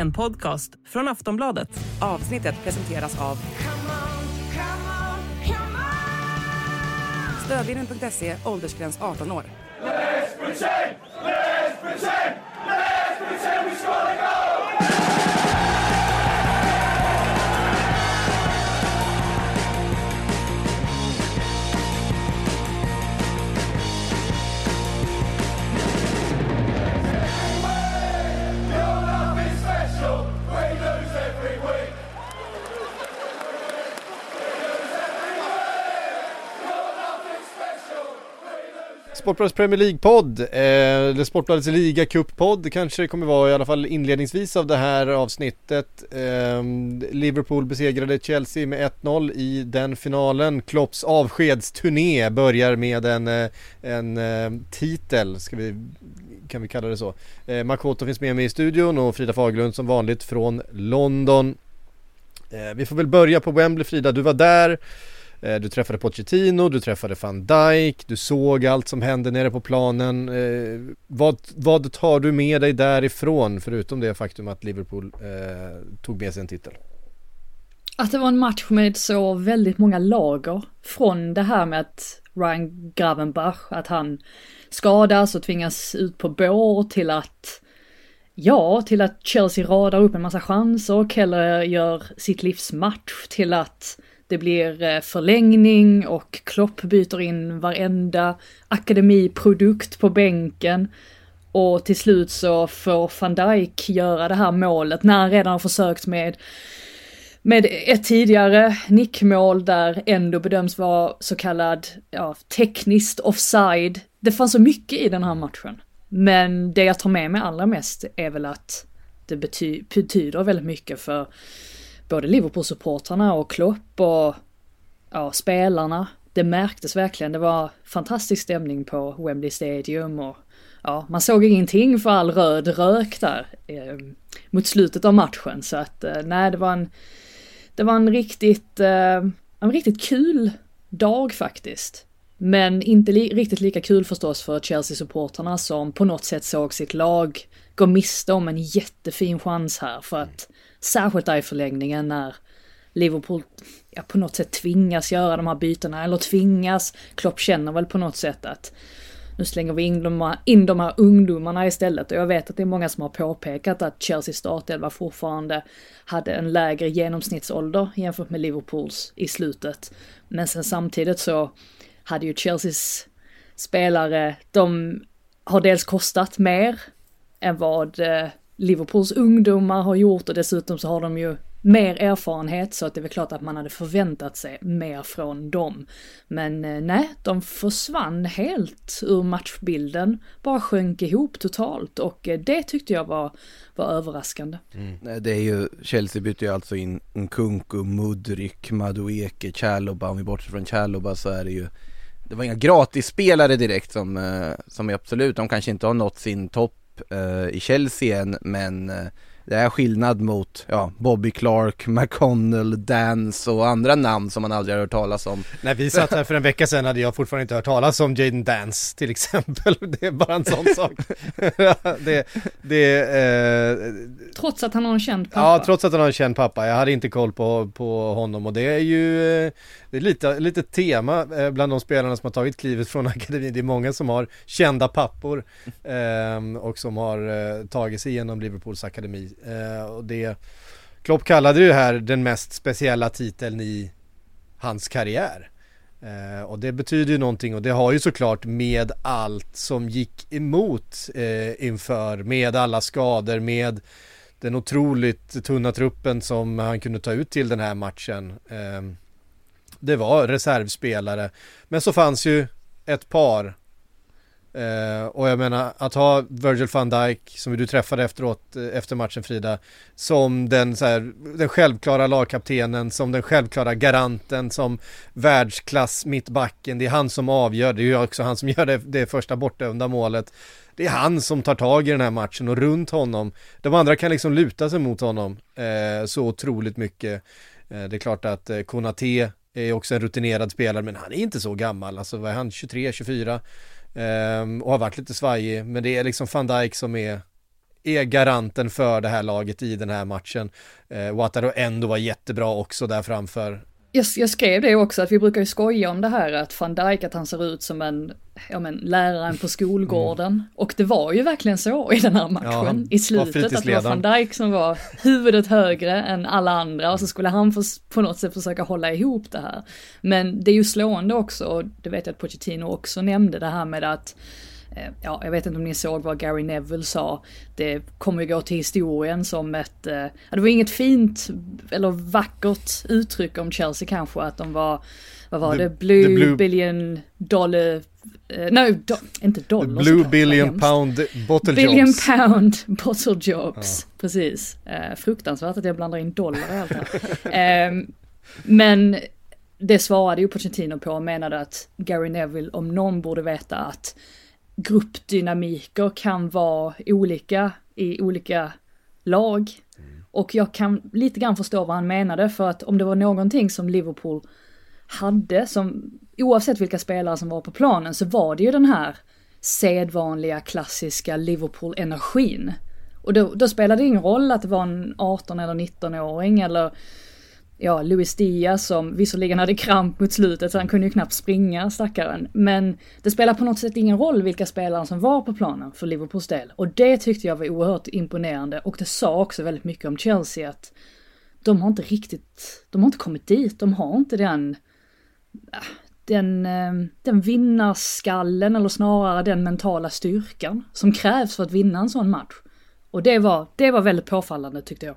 En podcast från Aftonbladet. Avsnittet presenteras av Stödlinjen.se, åldersgräns 18 år. Sportbladets Premier League-podd, eh, eller Sportbladets ligacup-podd kanske det kommer vara i alla fall inledningsvis av det här avsnittet. Eh, Liverpool besegrade Chelsea med 1-0 i den finalen. Klopps avskedsturné börjar med en, eh, en eh, titel, ska vi, kan vi kalla det så. Eh, Makoto finns med mig i studion och Frida Faglund som vanligt från London. Eh, vi får väl börja på Wembley Frida, du var där. Eh, du träffade Pochettino, du träffade van Dijk, du såg allt som hände nere på planen. Eh, vad, vad tar du med dig därifrån förutom det faktum att Liverpool eh, tog med sig en titel? Att det var en match med så väldigt många lager. Från det här med att Ryan Gravenbach, att han skadas och tvingas ut på bår till att Ja, till att Chelsea radar upp en massa chanser, Keller gör sitt livs match till att det blir eh, förlängning och Klopp byter in varenda akademiprodukt på bänken. Och till slut så får van Dijk göra det här målet när han redan har försökt med med ett tidigare nickmål där ändå bedöms vara så kallad, ja, tekniskt offside. Det fanns så mycket i den här matchen. Men det jag tar med mig allra mest är väl att det bety betyder väldigt mycket för både Liverpool-supportrarna och Klopp och ja, spelarna. Det märktes verkligen, det var fantastisk stämning på Wembley Stadium och ja, man såg ingenting för all röd rök där eh, mot slutet av matchen så att eh, nej, det var en, det var en riktigt, eh, en riktigt kul dag faktiskt. Men inte li riktigt lika kul förstås för Chelsea-supportrarna som på något sätt såg sitt lag gå miste om en jättefin chans här för att Särskilt där i förlängningen när Liverpool ja, på något sätt tvingas göra de här bytena, eller tvingas. Klopp känner väl på något sätt att nu slänger vi in de, här, in de här ungdomarna istället och jag vet att det är många som har påpekat att Chelsea startelva fortfarande hade en lägre genomsnittsålder jämfört med Liverpools i slutet. Men sen samtidigt så hade ju Chelseas spelare, de har dels kostat mer än vad eh, Liverpools ungdomar har gjort och dessutom så har de ju mer erfarenhet så att det är väl klart att man hade förväntat sig mer från dem. Men eh, nej, de försvann helt ur matchbilden, bara sjönk ihop totalt och eh, det tyckte jag var, var överraskande. Mm. Det är ju, Chelsea bytte ju alltså in Nkunku, Mudryk, Madueke, Chaloba, om vi bortser från Chaloba så är det ju det var inga gratisspelare direkt som, eh, som är absolut, de kanske inte har nått sin topp uh, i Chelsea än, men uh, det är skillnad mot ja, Bobby Clark, McConnell, Dance och andra namn som man aldrig har hört talas om. När vi satt här för en vecka sedan hade jag fortfarande inte hört talas om Jaden Dance till exempel. Det är bara en sån sak. det, det, eh... Trots att han har en känd pappa? Ja, trots att han har en känd pappa. Jag hade inte koll på, på honom och det är ju eh, det är lite, lite tema eh, bland de spelarna som har tagit klivet från akademin. Det är många som har kända pappor eh, och som har eh, tagit sig igenom Liverpools akademi. Eh, och det, Klopp kallade det här den mest speciella titeln i hans karriär. Eh, och det betyder ju någonting och det har ju såklart med allt som gick emot eh, inför, med alla skador, med den otroligt tunna truppen som han kunde ta ut till den här matchen. Eh, det var reservspelare. Men så fanns ju ett par. Eh, och jag menar att ha Virgil van Dijk som du träffade efteråt eh, efter matchen Frida. Som den, så här, den självklara lagkaptenen, som den självklara garanten, som världsklass mittbacken. Det är han som avgör, det är ju också han som gör det, det första bortdömda målet. Det är han som tar tag i den här matchen och runt honom. De andra kan liksom luta sig mot honom eh, så otroligt mycket. Eh, det är klart att eh, Konate är också en rutinerad spelare men han är inte så gammal, alltså vad är han, 23, 24 um, och har varit lite svajig men det är liksom van Dijk som är är garanten för det här laget i den här matchen. Eh, Wataru ändå var jättebra också där framför. Jag, jag, skrev det också, att vi brukar ju skoja om det här att van Dijk, att han ser ut som en, ja men, läraren på skolgården. Mm. Och det var ju verkligen så i den här matchen ja, i slutet, att det var van Dijk som var huvudet högre än alla andra och så skulle han få, på något sätt försöka hålla ihop det här. Men det är ju slående också, och det vet jag att Pochettino också nämnde, det här med att ja, jag vet inte om ni såg vad Gary Neville sa. Det kommer ju gå till historien som ett, eh, det var inget fint eller vackert uttryck om Chelsea kanske, att de var, vad var the, det, blue, the blue billion dollar Uh, nej, do, inte dollar. Blue billion pound bottle billion jobs. Billion pound bottle jobs, ja. precis. Uh, fruktansvärt att jag blandar in dollar i allt här. uh, men det svarade ju Pochettino på och menade att Gary Neville om någon borde veta att gruppdynamiker kan vara olika i olika lag. Mm. Och jag kan lite grann förstå vad han menade för att om det var någonting som Liverpool hade som, oavsett vilka spelare som var på planen, så var det ju den här sedvanliga klassiska Liverpool-energin. Och då, då spelade det ingen roll att det var en 18 eller 19-åring eller ja, Luis Diaz som visserligen hade kramp mot slutet så han kunde ju knappt springa stackaren. Men det spelar på något sätt ingen roll vilka spelare som var på planen för Liverpools del. Och det tyckte jag var oerhört imponerande och det sa också väldigt mycket om Chelsea att de har inte riktigt, de har inte kommit dit, de har inte den, äh, den, ehm, den vinnarskallen eller snarare den mentala styrkan som krävs för att vinna en sån match. Och det var, det var väldigt påfallande tyckte jag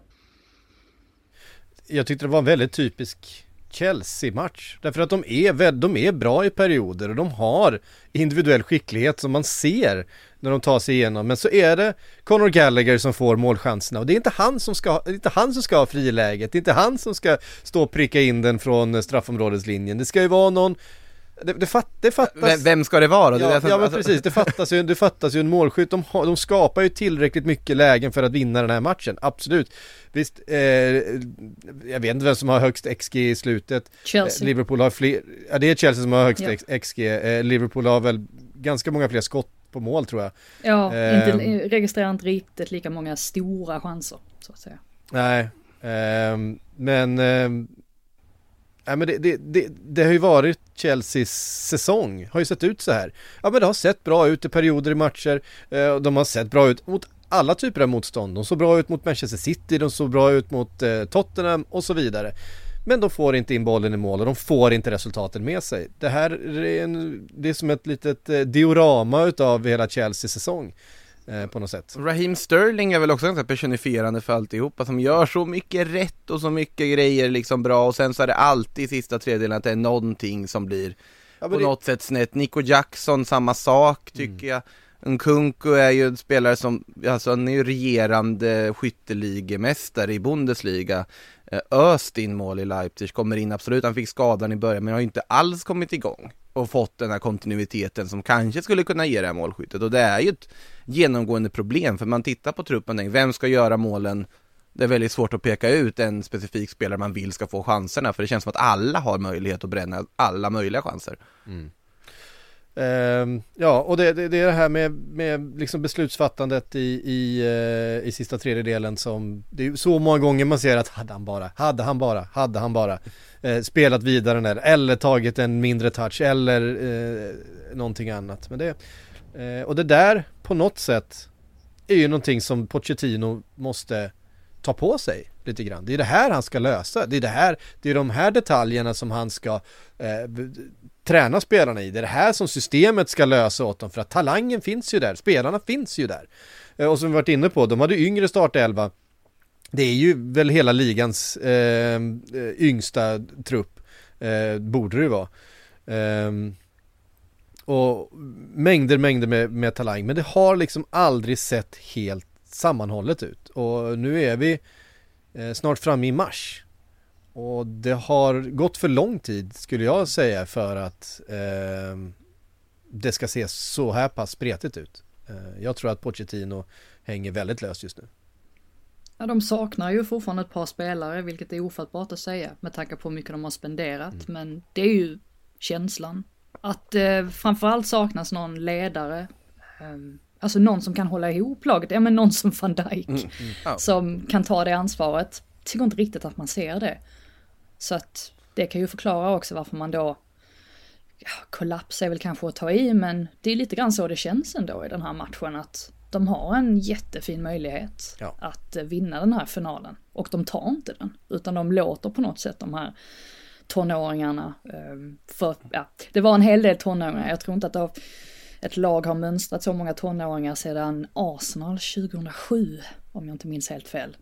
jag tyckte det var en väldigt typisk Chelsea-match. Därför att de är, de är bra i perioder och de har individuell skicklighet som man ser när de tar sig igenom. Men så är det Conor Gallagher som får målchanserna och det är inte han som ska, det är inte han som ska ha friläget. Det är inte han som ska stå och pricka in den från straffområdeslinjen. Det ska ju vara någon det, det, fatt, det fattas... Vem, vem ska det vara? Ja, ja men precis, det fattas ju, det fattas ju en målskytt. De, de skapar ju tillräckligt mycket lägen för att vinna den här matchen, absolut. Visst, eh, jag vet inte vem som har högst XG i slutet. Chelsea. Eh, Liverpool har fler, ja det är Chelsea som har högst ja. XG. Eh, Liverpool har väl ganska många fler skott på mål tror jag. Ja, eh, inte, registrerar inte riktigt lika många stora chanser, så att säga. Nej, eh, men eh, Nej men det, det, det, det, har ju varit Chelseas säsong, har ju sett ut så här. Ja men det har sett bra ut i perioder i matcher, eh, de har sett bra ut mot alla typer av motstånd. De såg bra ut mot Manchester City, de såg bra ut mot eh, Tottenham och så vidare. Men de får inte in bollen i mål och de får inte resultaten med sig. Det här är, en, det är som ett litet eh, diorama utav hela Chelseas säsong eh, på något sätt. Raheem Sterling är väl också ganska personifierande för alltihopa som gör så mycket rätt och så mycket grejer liksom bra och sen så är det alltid i sista tredjedelen att det är någonting som blir ja, på det... något sätt snett. Nico Jackson, samma sak tycker mm. jag. Nkunku är ju en spelare som, alltså han är ju regerande skytteligemästare i Bundesliga. Eh, Öst in mål i Leipzig, kommer in absolut, han fick skadan i början men har inte alls kommit igång och fått den här kontinuiteten som kanske skulle kunna ge det här målskyttet och det är ju ett genomgående problem för man tittar på truppen och tänker, vem ska göra målen? Det är väldigt svårt att peka ut en specifik spelare man vill ska få chanserna för det känns som att alla har möjlighet att bränna alla möjliga chanser. Mm. Ehm, ja, och det, det, det, är det här med, med liksom beslutsfattandet i, i, eh, i sista tredjedelen som Det är så många gånger man ser att hade han bara, hade han bara, hade han bara eh, Spelat vidare där eller tagit en mindre touch eller eh, någonting annat Men det eh, Och det där på något sätt Är ju någonting som Pochettino måste ta på sig lite grann. Det är det här han ska lösa. Det är det här, det är de här detaljerna som han ska eh, träna spelarna i. Det är det här som systemet ska lösa åt dem för att talangen finns ju där, spelarna finns ju där. Eh, och som vi varit inne på, de hade yngre startelva. Det är ju väl hela ligans eh, eh yngsta trupp, eh, borde det vara. Eh, och mängder, mängder med, med talang, men det har liksom aldrig sett helt sammanhållet ut. Och nu är vi eh, snart framme i mars. Och det har gått för lång tid skulle jag säga för att eh, det ska se så här pass spretigt ut. Eh, jag tror att Pochettino hänger väldigt löst just nu. Ja, de saknar ju fortfarande ett par spelare, vilket är ofattbart att säga med tanke på hur mycket de har spenderat. Mm. Men det är ju känslan. Att eh, framförallt saknas någon ledare. ehm, alltså någon som kan hålla ihop laget, ja men någon som van Dijk. Mm, Ja. Som kan ta det ansvaret. Tycker inte riktigt att man ser det. Så att det kan ju förklara också varför man då, ja, kollaps är väl kanske att ta i, men det är lite grann så det känns ändå i den här matchen att de har en jättefin möjlighet Ja. att eh, vinna den här finalen. Och de tar inte den, utan de låter på något sätt de här tonåringarna, eh, för ja, det var en hel del tonåringar, jag tror inte att det har, ett lag har mönstrat så många tonåringar sedan Arsenal 2007, om jag inte minns helt fel.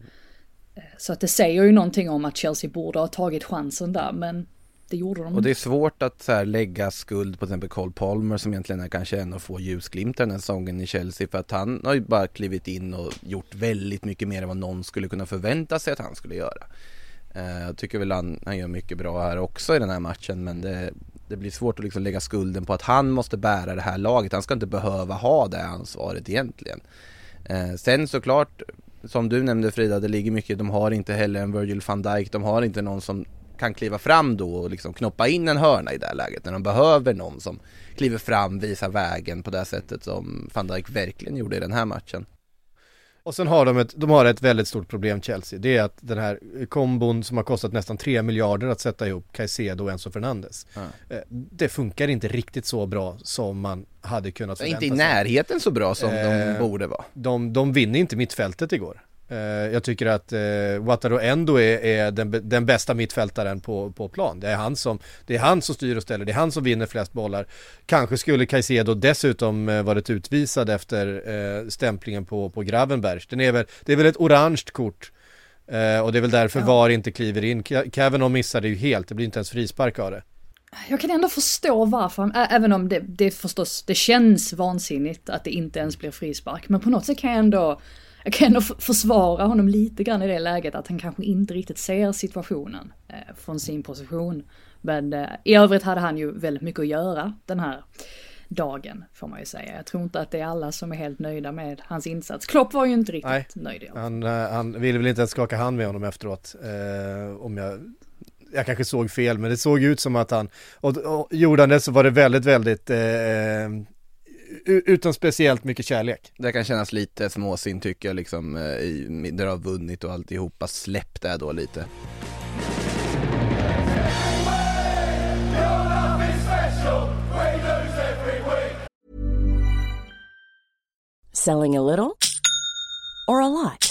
Så att det säger ju någonting om att Chelsea borde ha tagit chansen där, men det gjorde de Och det är svårt att så här, lägga skuld på till exempel Cole Palmer som egentligen är kanske en av få ljusglimtar den här säsongen i Chelsea för att han har ju bara klivit in och gjort väldigt mycket mer än vad någon skulle kunna förvänta sig att han skulle göra. Eh, Jag tycker väl han, han gör mycket bra här också i den här matchen men det, det blir svårt att liksom lägga skulden på att han måste bära det här laget. Han ska inte behöva ha det ansvaret egentligen. Eh, sen såklart, som du nämnde Frida, det ligger mycket, de har inte heller en Virgil van Dijk, de har inte någon som kan kliva fram då och liksom knoppa in en hörna i det här läget när de behöver någon som kliver fram, visar vägen på det sättet som van Dijk verkligen gjorde i den här matchen. Och sen har de ett, de har ett väldigt stort problem Chelsea. Det är att den här kombon som har kostat nästan 3 miljarder att sätta ihop Caicedo och Enzo Fernandes. Eh, Det funkar inte riktigt så bra som man hade kunnat förvänta inte i sig. närheten så bra som de Eh, borde vara. De, de vinner inte mittfältet igår. Eh, Jag tycker att eh, Wataru Endo är, är den, den bästa mittfältaren på, på plan. Det är, han som, det är han som styr och ställer, det är han som vinner flest bollar. Kanske skulle Caicedo dessutom eh, varit utvisad efter eh, stämplingen på, på Gravenberg. Den är väl, det är väl ett orange kort. Eh, och det är väl därför Ja. VAR inte kliver in. Ka- Kavanaugh missade ju helt, det blir inte ens frispark av det. Jag kan ändå förstå varför, även om det, det förstås, det känns vansinnigt att det inte ens blir frispark. Men på något sätt kan jag ändå, jag kan ändå försvara honom lite grann i det läget att han kanske inte riktigt ser situationen eh, från sin position. Men eh, i övrigt hade han ju väldigt mycket att göra den här dagen, får man ju säga. Jag tror inte att det är alla som är helt nöjda med hans insats. Klopp var ju inte riktigt Nej. nöjd. Han, eh, han ville väl inte ens skaka hand med honom efteråt. Eh, om jag, jag kanske såg fel, men det såg ut som att han, och, och gjorde han det så var det väldigt, väldigt, eh, utan speciellt mycket kärlek. Det kan kännas lite småsint tycker jag liksom, eh, där har vunnit och alltihopa, släpp det då lite. Selling a little or a lot?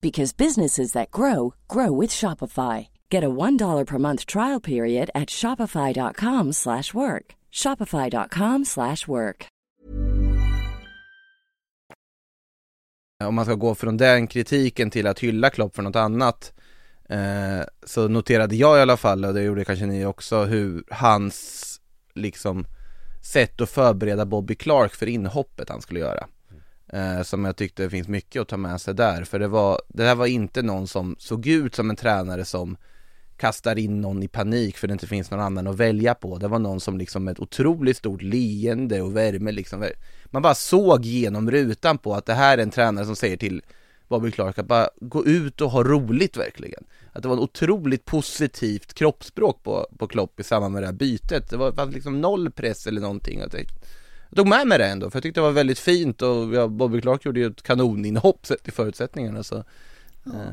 because businesses that grow grow with Shopify. Get a $1 per month trial period at shopify.com/work. shopify.com/work. Om man ska gå från den kritiken till att hylla Klopp för något annat eh, så noterade jag i alla fall, och det gjorde kanske ni också, hur hans liksom sätt att förbereda Bobby Clark för inhoppet han skulle göra. Eh, som jag tyckte det finns mycket att ta med sig där, för det var, det här var inte någon som såg ut som en tränare som kastar in någon i panik för det inte finns någon annan att välja på. Det var någon som liksom med ett otroligt stort leende och värme liksom, man bara såg genom rutan på att det här är en tränare som säger till Bobby Clark att bara gå ut och ha roligt verkligen. Att det var en otroligt positivt kroppsspråk på, på Klopp i samband med det här bytet. Det var, var liksom noll press eller någonting. Jag, tänkte, jag tog med mig det ändå, för jag tyckte det var väldigt fint och ja, Bobby Clark gjorde ju ett kanoninhopp sett i förutsättningarna så.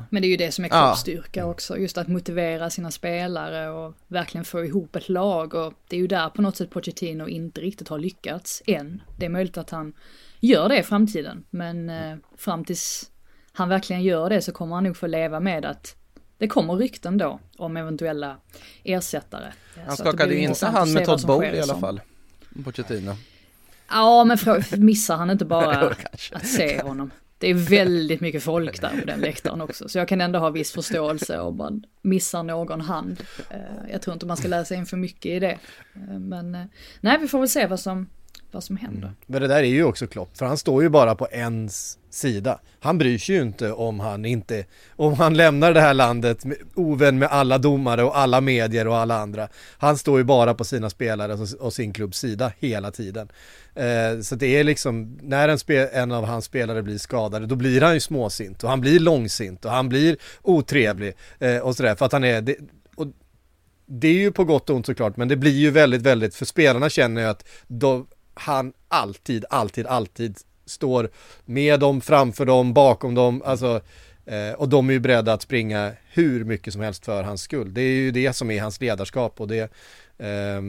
Men det är ju det som är Ja. Klopps styrka också, just att motivera sina spelare och verkligen få ihop ett lag och det är ju där på något sätt Pochettino inte riktigt har lyckats än. Det är möjligt att han gör det i framtiden, men eh, fram tills han verkligen gör det så kommer han nog få leva med att det kommer rykten då om eventuella ersättare. Han skakade ju inte hand med Todd Bowley i alla som- fall. Pochettino. Ja, men missar han inte bara att se honom? Det är väldigt mycket folk där på den läktaren också, så jag kan ändå ha viss förståelse om man missar någon hand. Eh, Jag tror inte man ska läsa in för mycket i det. Eh, Men eh, nej, vi får väl se vad som vad som händer. Mm. Men det där är ju också Klopp, för han står ju bara på en sida. Han bryr sig ju inte om han inte, om han lämnar det här landet med, ovän med alla domare och alla medier och alla andra. Han står ju bara på sina spelare och, och sin klubbs sida hela tiden. Eh, så det är liksom, när en, spe, en av hans spelare blir skadade, då blir han ju småsint och han blir långsint och han blir otrevlig eh, och sådär, för att han är, det, och det är ju på gott och ont såklart, men det blir ju väldigt, väldigt, för spelarna känner ju att han alltid, alltid, alltid står med dem, framför dem, bakom dem, alltså eh, och de är ju beredda att springa hur mycket som helst för hans skull. Det är ju det som är hans ledarskap och det eh,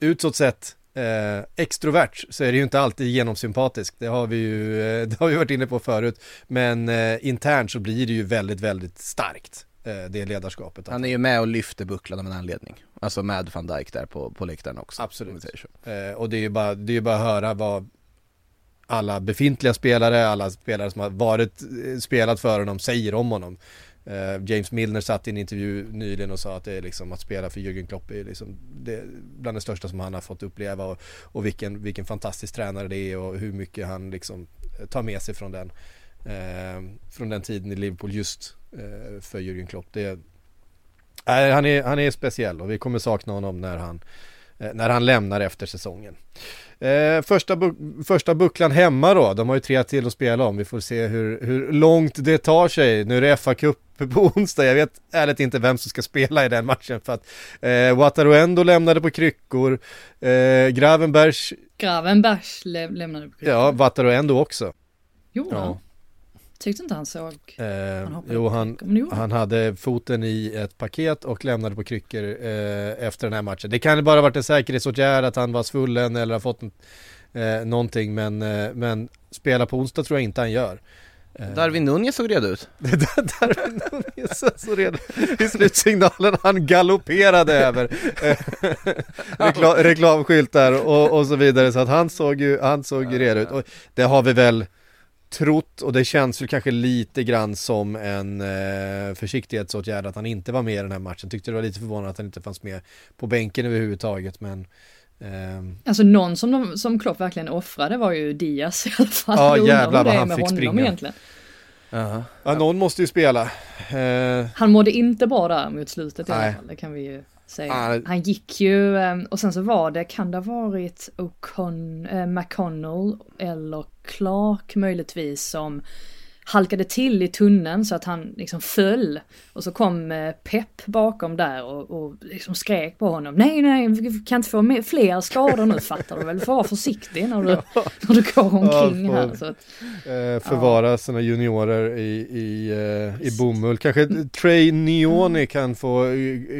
utåt sett eh, extrovert så är det ju inte alltid genomsympatiskt. Det har vi ju eh, det har vi varit inne på förut. Men eh, internt så blir det ju väldigt, väldigt starkt. Eh, det ledarskapet. Han är ju med och lyfter bucklan av en anledning. Alltså med van Dijk där på, på läktaren också. Absolut. Eh, och det är ju bara, det är ju bara att höra vad alla befintliga spelare, alla spelare som har varit, eh, spelat för honom, säger om honom. James Milner satt i en intervju nyligen och sa att det är liksom att spela för Jürgen Klopp är liksom det, bland det största som han har fått uppleva och, och vilken, vilken fantastisk tränare det är och hur mycket han liksom tar med sig från den eh, från den tiden i Liverpool just för Jürgen Klopp. Det, nej, han, är, han är speciell och vi kommer sakna honom när han eh, när han lämnar efter säsongen. Eh, första, bu- första bucklan hemma då, de har ju tre till att spela om. Vi får se hur, hur långt det tar sig. Nu är det FA-cup på onsdag. Jag vet ärligt inte vem som ska spela i den matchen för att eh, Wataruendo lämnade på kryckor. Eh, Gravenbergs, Gravenbergs lä lämnade på kryckor. ja Wataruendo också. Han? Ja. Tyckte inte han såg... Eh, Han jo, han, han. hade foten i ett paket och lämnade på kryckor eh, efter den här matchen. Det kan bara ha varit en säkerhetsåtgärd att han var svullen eller har fått eh, någonting men, eh, men spela på onsdag tror jag inte han gör. Eh, Darwin Nunez såg redo ut. Darwin Nunez så redan i slutsignalen han galopperade över rekla, reklamskyltar och, och så vidare så att han såg ju, han såg ju redo ut och det har vi väl trott och det känns väl kanske lite grann som en eh, försiktighetsåtgärd att han inte var med i den här matchen. Tyckte det var lite förvånande att han inte fanns med på bänken överhuvudtaget men ehm, Alltså någon som, de, som Klopp verkligen offrade var ju Diaz i alla fall. Ja, undrar jävlar vad han fick springa. Egentligen. Ja. ja någon måste ju spela. Eh, Han mådde inte bra där mot slutet i Nej. alla fall, det kan vi ju säga. Ah, Han gick ju, eh, och sen så var det, kan det ha varit O'Con, eh, McConnell eller Clark möjligtvis som halkade till i tunneln så att han liksom föll. Och så kom eh, Pep bakom där och, och liksom skrek på honom. Nej, nej, vi kan inte få med fler skador nu fattar du väl. Du får vara försiktig när du, när du går omkring Ja, här. Så att, eh, förvara sina juniorer i, i, eh, i bomull. Kanske Trey Neone kan få,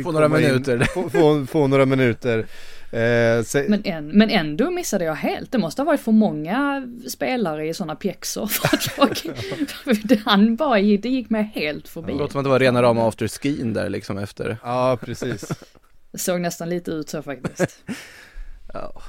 Få några in- minuter. Få, få, få några minuter. Eh, se, Men, en, men ändå missade jag helt. Det måste ha varit för många spelare i sådana pjäxor. För att jag, för han bara det gick mig helt förbi. Det låter som att det var rena rama afterskin där liksom efter. ja, precis. Det såg nästan lite ut så faktiskt. Ja.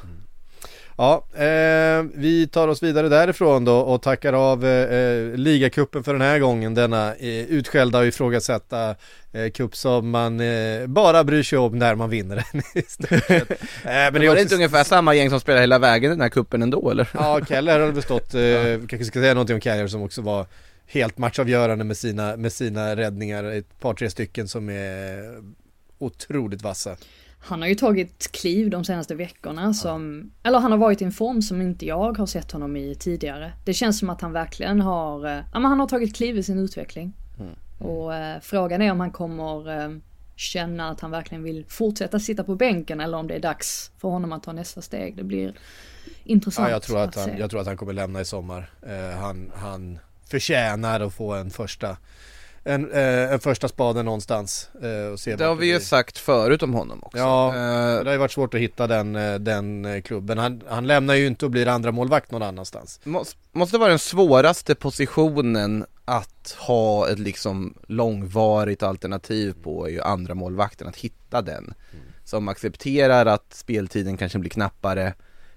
Ja, eh, vi tar oss vidare därifrån då och tackar av eh, eh, ligacupen för den här gången. Denna eh, utskällda och ifrågasätta eh, cup som man eh, bara bryr sig om när man vinner den eh, men Men det var är det inte ungefär samma gäng som spelade hela vägen den här kuppen ändå eller? Ja, Keller har väl stått, eh, kanske ska säga någonting om Keller som också var helt matchavgörande med sina, med sina räddningar, ett par tre stycken som är otroligt vassa. Han har ju tagit kliv de senaste veckorna som, eller han har varit i en form som inte jag har sett honom i tidigare. Det känns som att han verkligen har, eh, ja men han har tagit kliv i sin utveckling. Och eh, frågan är om han kommer eh, känna att han verkligen vill fortsätta sitta på bänken eller om det är dags för honom att ta nästa steg. Det blir intressant Ja, jag tror att han, se. jag tror att han kommer lämna i sommar. Eh, han, han förtjänar att få en första, en, eh, en första spaden någonstans. Eh, och se Det har vi ju sagt förut om honom också. Ja, Eh, det har ju varit svårt att hitta den, den klubben. Han, han lämnar ju inte och blir andra målvakt någon annanstans. måste, måste vara den svåraste positionen att ha ett liksom långvarigt alternativ på är ju andra målvakten, att hitta den. Som accepterar att speltiden kanske blir knappare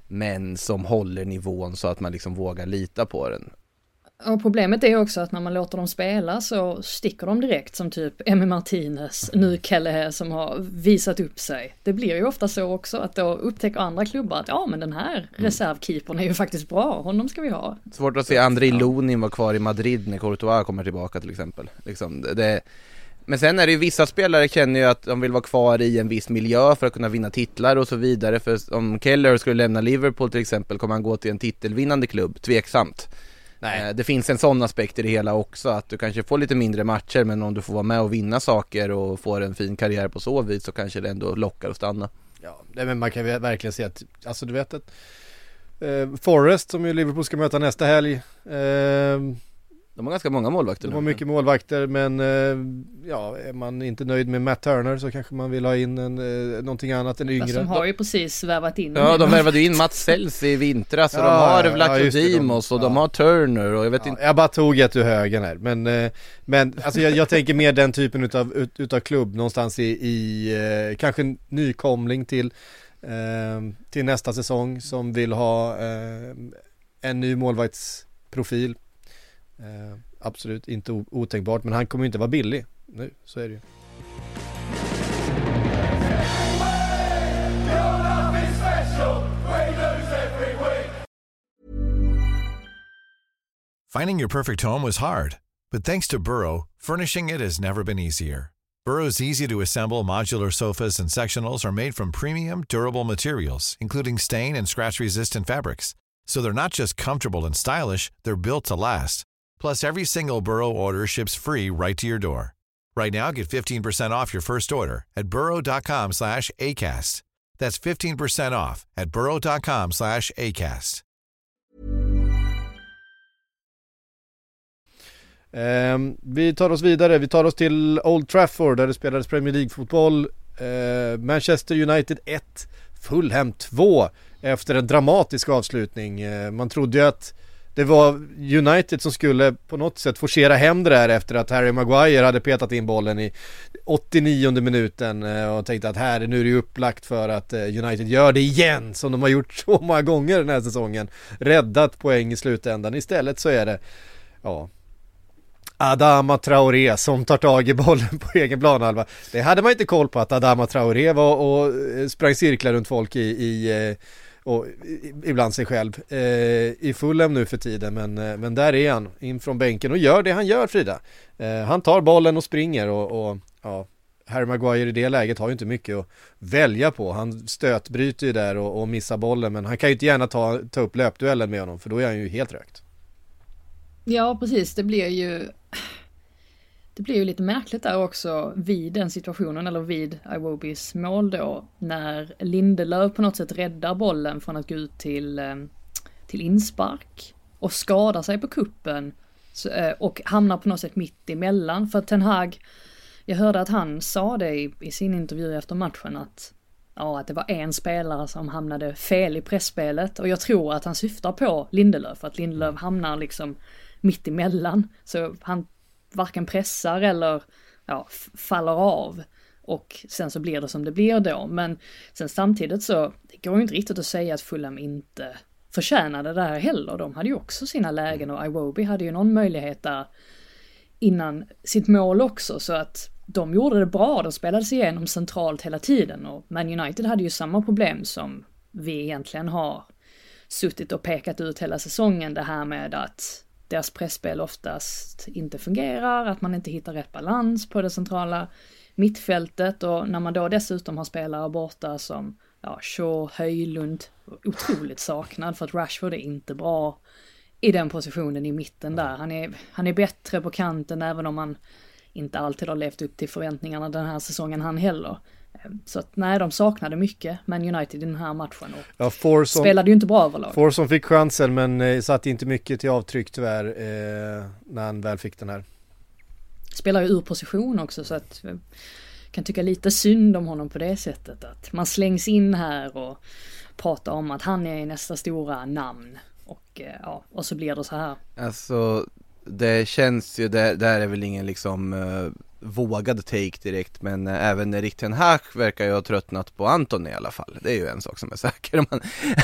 men som håller nivån så att man liksom vågar lita på den. Och problemet är också att när man låter dem spela så sticker de direkt som typ Emmy Martinez, nu Kelle som har visat upp sig. Det blir ju ofta så också att då upptäcker andra klubbar att ja men den här mm. reservkeepern är ju faktiskt bra, honom ska vi ha. Svårt att se André ja. Lunin vara kvar i Madrid när Courtois kommer tillbaka till exempel. Liksom, det, men sen är det ju vissa spelare känner ju att de vill vara kvar i en viss miljö för att kunna vinna titlar och så vidare. För om Keller skulle lämna Liverpool till exempel kommer han gå till en titelvinnande klubb, tveksamt. Nej. Eh, det finns en sån aspekt i det hela också, att du kanske får lite mindre matcher men om du får vara med och vinna saker och får en fin karriär på så vis så kanske det ändå lockar att stanna. Ja, men man kan verkligen se att, alltså du vet att eh, Forrest som ju Liverpool ska möta nästa helg eh, de har ganska många målvakter De har mycket målvakter men eh, ja, är man inte nöjd med Matt Turner så kanske man vill ha in en, eh, någonting annat än yngre. Fast de har ju precis värvat in Ja, de värvade in Mats Sells i vintras och ja, de har Vlaco ja, Dimos och ja. de har Turner och jag vet ja, inte Jag bara tog ett ur högen här men, eh, men alltså jag, jag, tänker mer den typen utav, ut, utav klubb någonstans i, i kanske nykomling till till nästa säsong som vill ha en ny målvaktsprofil Eh, absolut inte otänkbart, men han kommer ju inte vara billig nu, så är det ju. Finding your perfect home was hard, but thanks to Burrow, furnishing it has never been easier. Burrow's easy to assemble modular sofas and sectionals are made from premium, durable materials, including stain and scratch resistant fabrics. So they're not just comfortable and stylish, they're built to last. Plus, every single Burrow order ships free right to your door. Right now, get 15% off your first order at burrow.com slash ACAST. That's 15% off at burrow.com slash ACAST. Um, ehm, vi tar oss vidare. Vi tar oss till Old Trafford där det spelades Premier League-fotboll. Uh, Manchester United 1, Fulham 2 efter en dramatisk avslutning. Uh, man trodde ju att det var United som skulle på något sätt forcera hem det där efter att Harry Maguire hade petat in bollen i 89 minuten eh, och tänkte att här, nu är det upplagt för att eh, United gör det igen som de har gjort så många gånger den här säsongen. Räddat poäng i slutändan. Istället så är det, ja, Adama Traoré som tar tag i bollen på egen planhalva. Det hade man inte koll på att Adama Traoré var och eh, sprang cirklar runt folk i, i och ibland sig själv eh, i Fulham nu för tiden men, eh, men där är han in från bänken och gör det han gör Frida. Eh, han tar bollen och springer och, och ja, Harry Maguire i det läget har ju inte mycket att välja på. Han stötbryter ju där och, och missar bollen men han kan ju inte gärna ta, ta upp löpduellen med honom för då är han ju helt rökt. Ja precis, det blir ju det blir ju lite märkligt där också vid den situationen, eller vid Iwobis mål då, när Lindelöf på något sätt räddar bollen från att gå ut till, eh, till inspark och skadar sig på kuppen eh, och hamnar på något sätt mitt emellan. För Ten Hag, jag hörde att han sa det i, i sin intervju efter matchen att ja, att det var en spelare som hamnade fel i pressspelet och jag tror att han syftar på Lindelöf, att Lindelöf hamnar liksom mitt emellan. Så han varken pressar eller ja, faller av. Och sen så blir det som det blir då. Men sen samtidigt så, det går ju inte riktigt att säga att Fulham inte förtjänade det här heller. De hade ju också sina lägen och Iwobi hade ju någon möjlighet där innan sitt mål också. Så att de gjorde det bra, de spelade sig igenom centralt hela tiden. Och Man United hade ju samma problem som vi egentligen har suttit och pekat ut hela säsongen. Det här med att deras pressspel oftast inte fungerar, att man inte hittar rätt balans på det centrala mittfältet och när man då dessutom har spelare borta som ja, Shaw, Höjlund, otroligt saknad för att Rashford är inte bra i den positionen i mitten där. Han är, han är bättre på kanten även om han inte alltid har levt upp till förväntningarna den här säsongen han heller. Ehm, så att nej, de saknade mycket, men United i den här matchen och ja, Forson, spelade ju inte bra överlag. Forson fick chansen men eh, satte inte mycket till avtryck tyvärr eh, när han väl fick den här. Spelar ju ur position också så att kan tycka lite synd om honom på det sättet att man slängs in här och pratar om att han är nästa stora namn och eh, ja, och så blir det så här. Alltså det känns ju, det, det här är väl ingen liksom uh, vågad take direkt men uh, även Erik Ten Hag verkar ju ha tröttnat på Anton i alla fall. Det är ju en sak som är säker. Man,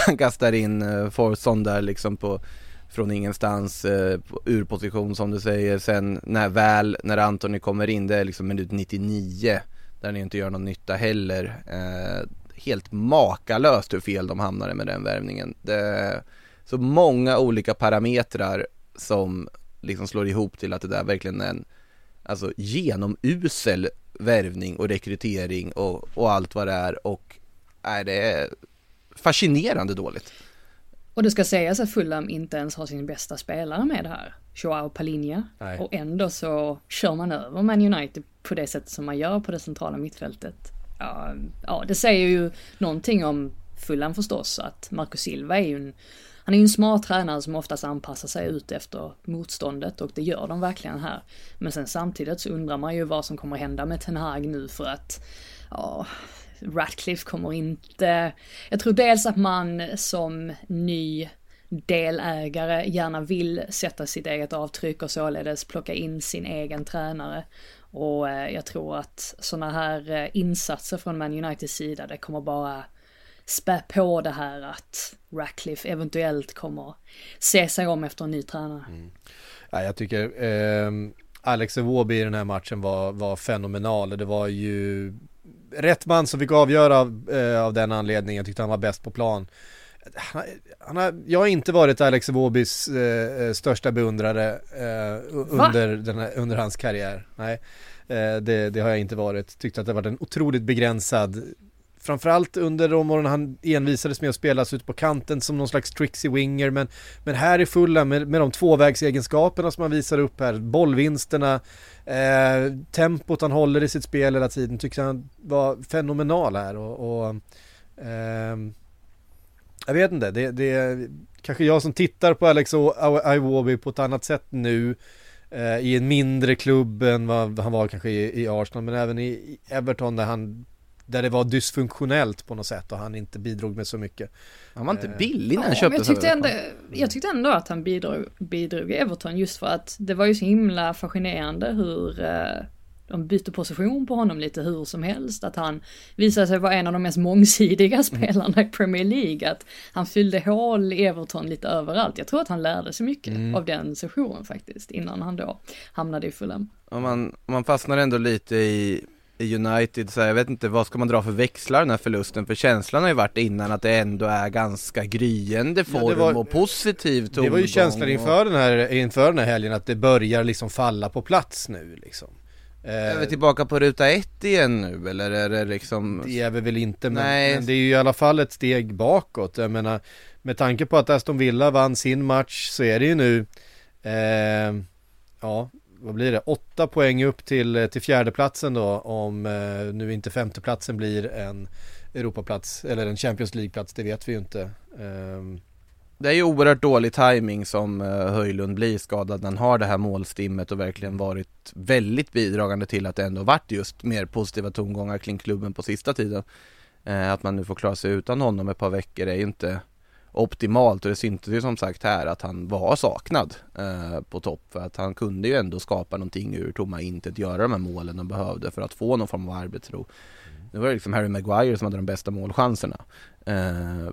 han kastar in uh, Forsson där liksom på från ingenstans, uh, ur position som du säger. Sen när väl, när Antoni kommer in, det är liksom minut 99 där han inte gör någon nytta heller. Uh, helt makalöst hur fel de hamnade med den värvningen. Det så många olika parametrar som liksom slår ihop till att det där verkligen är en alltså genomusel värvning och rekrytering och, och allt vad det är och är det fascinerande dåligt. Och det ska sägas att Fulham inte ens har sin bästa spelare med här, Joao Palinha. Nej. Och ändå så kör man över Man United på det sättet som man gör på det centrala mittfältet. Ja, ja det säger ju någonting om Fulham förstås, att Marco Silva är ju en han är ju en smart tränare som oftast anpassar sig ut efter motståndet och det gör de verkligen här. Men sen samtidigt så undrar man ju vad som kommer hända med Ten Hag nu för att, ja, Ratcliffe kommer inte... Jag tror dels att man som ny delägare gärna vill sätta sitt eget avtryck och således plocka in sin egen tränare. Och eh, jag tror att sådana här eh, insatser från Man Uniteds sida, det kommer bara spä på det här att Ratcliffe eventuellt kommer se sig om efter en ny tränare. Mm. Ja, jag tycker eh, Alex Iwobi i den här matchen var, var fenomenal. Det var ju rätt man som fick avgöra av, eh, av den anledningen. Jag tyckte han var bäst på plan. Han, han har, jag har inte varit Alex Iwobis eh, största beundrare eh, under, här, under hans karriär. Nej, eh, det, det, har jag inte varit. Tyckte att det var en otroligt begränsad framförallt under de åren han envisades med att spelas ut på kanten som någon slags Trixie Winger men, men här är fulla med, med de tvåvägsegenskaperna som han visar upp här, bollvinsterna, eh, tempot han håller i sitt spel hela tiden tycker han var fenomenal här och, och eh, jag vet inte, det, det är kanske jag som tittar på Alex Iwobi på ett annat sätt nu eh, i en mindre klubb än vad han var kanske i Arsenal men även i Everton där han där det var dysfunktionellt på något sätt och han inte bidrog med så mycket. Han var inte eh, billig när han ja, köptes. Jag tyckte, ändå, jag tyckte ändå att han bidrog, bidrog i Everton just för att det var ju så himla fascinerande hur eh, de bytte position på honom lite hur som helst. Att han visade sig vara en av de mest mångsidiga mm. spelarna i Premier League. Att han fyllde hål i Everton lite överallt. Jag tror att han lärde sig mycket mm. av den sessionen faktiskt. Innan han då hamnade i Fulham. Om man, man fastnar ändå lite i i United, så jag vet inte vad ska man dra för växlar den här förlusten? För känslan har ju varit innan att det ändå är ganska gryende form ja, var, och positiv tongång Det var ju känslan inför den, här, inför den här helgen att det börjar liksom falla på plats nu liksom. Är vi tillbaka på ruta ett igen nu eller är det liksom Det är vi väl inte men, men, det är ju i alla fall ett steg bakåt. Jag menar Med tanke på att Aston Villa vann sin match så är det ju nu eh, Ja vad blir det, åtta poäng upp till, eh, till fjärdeplatsen då om eh, nu inte femteplatsen blir en Europaplats eller en Champions League-plats, det vet vi ju inte. Um... Det är ju oerhört dålig timing som uh, Höjlund blir skadad när han har det här målstimmet och verkligen varit väldigt bidragande till att det ändå varit just mer positiva tongångar kring klubben på sista tiden. Uh, att man nu får klara sig utan honom ett par veckor är ju inte optimalt och det syntes ju som sagt här att han var saknad eh, på topp för att han kunde ju ändå skapa någonting ur tomma intet, göra de här målen de behövde för att få någon form av arbetsro. Mm. Nu var det liksom Harry Maguire som hade de bästa målchanserna. Eh,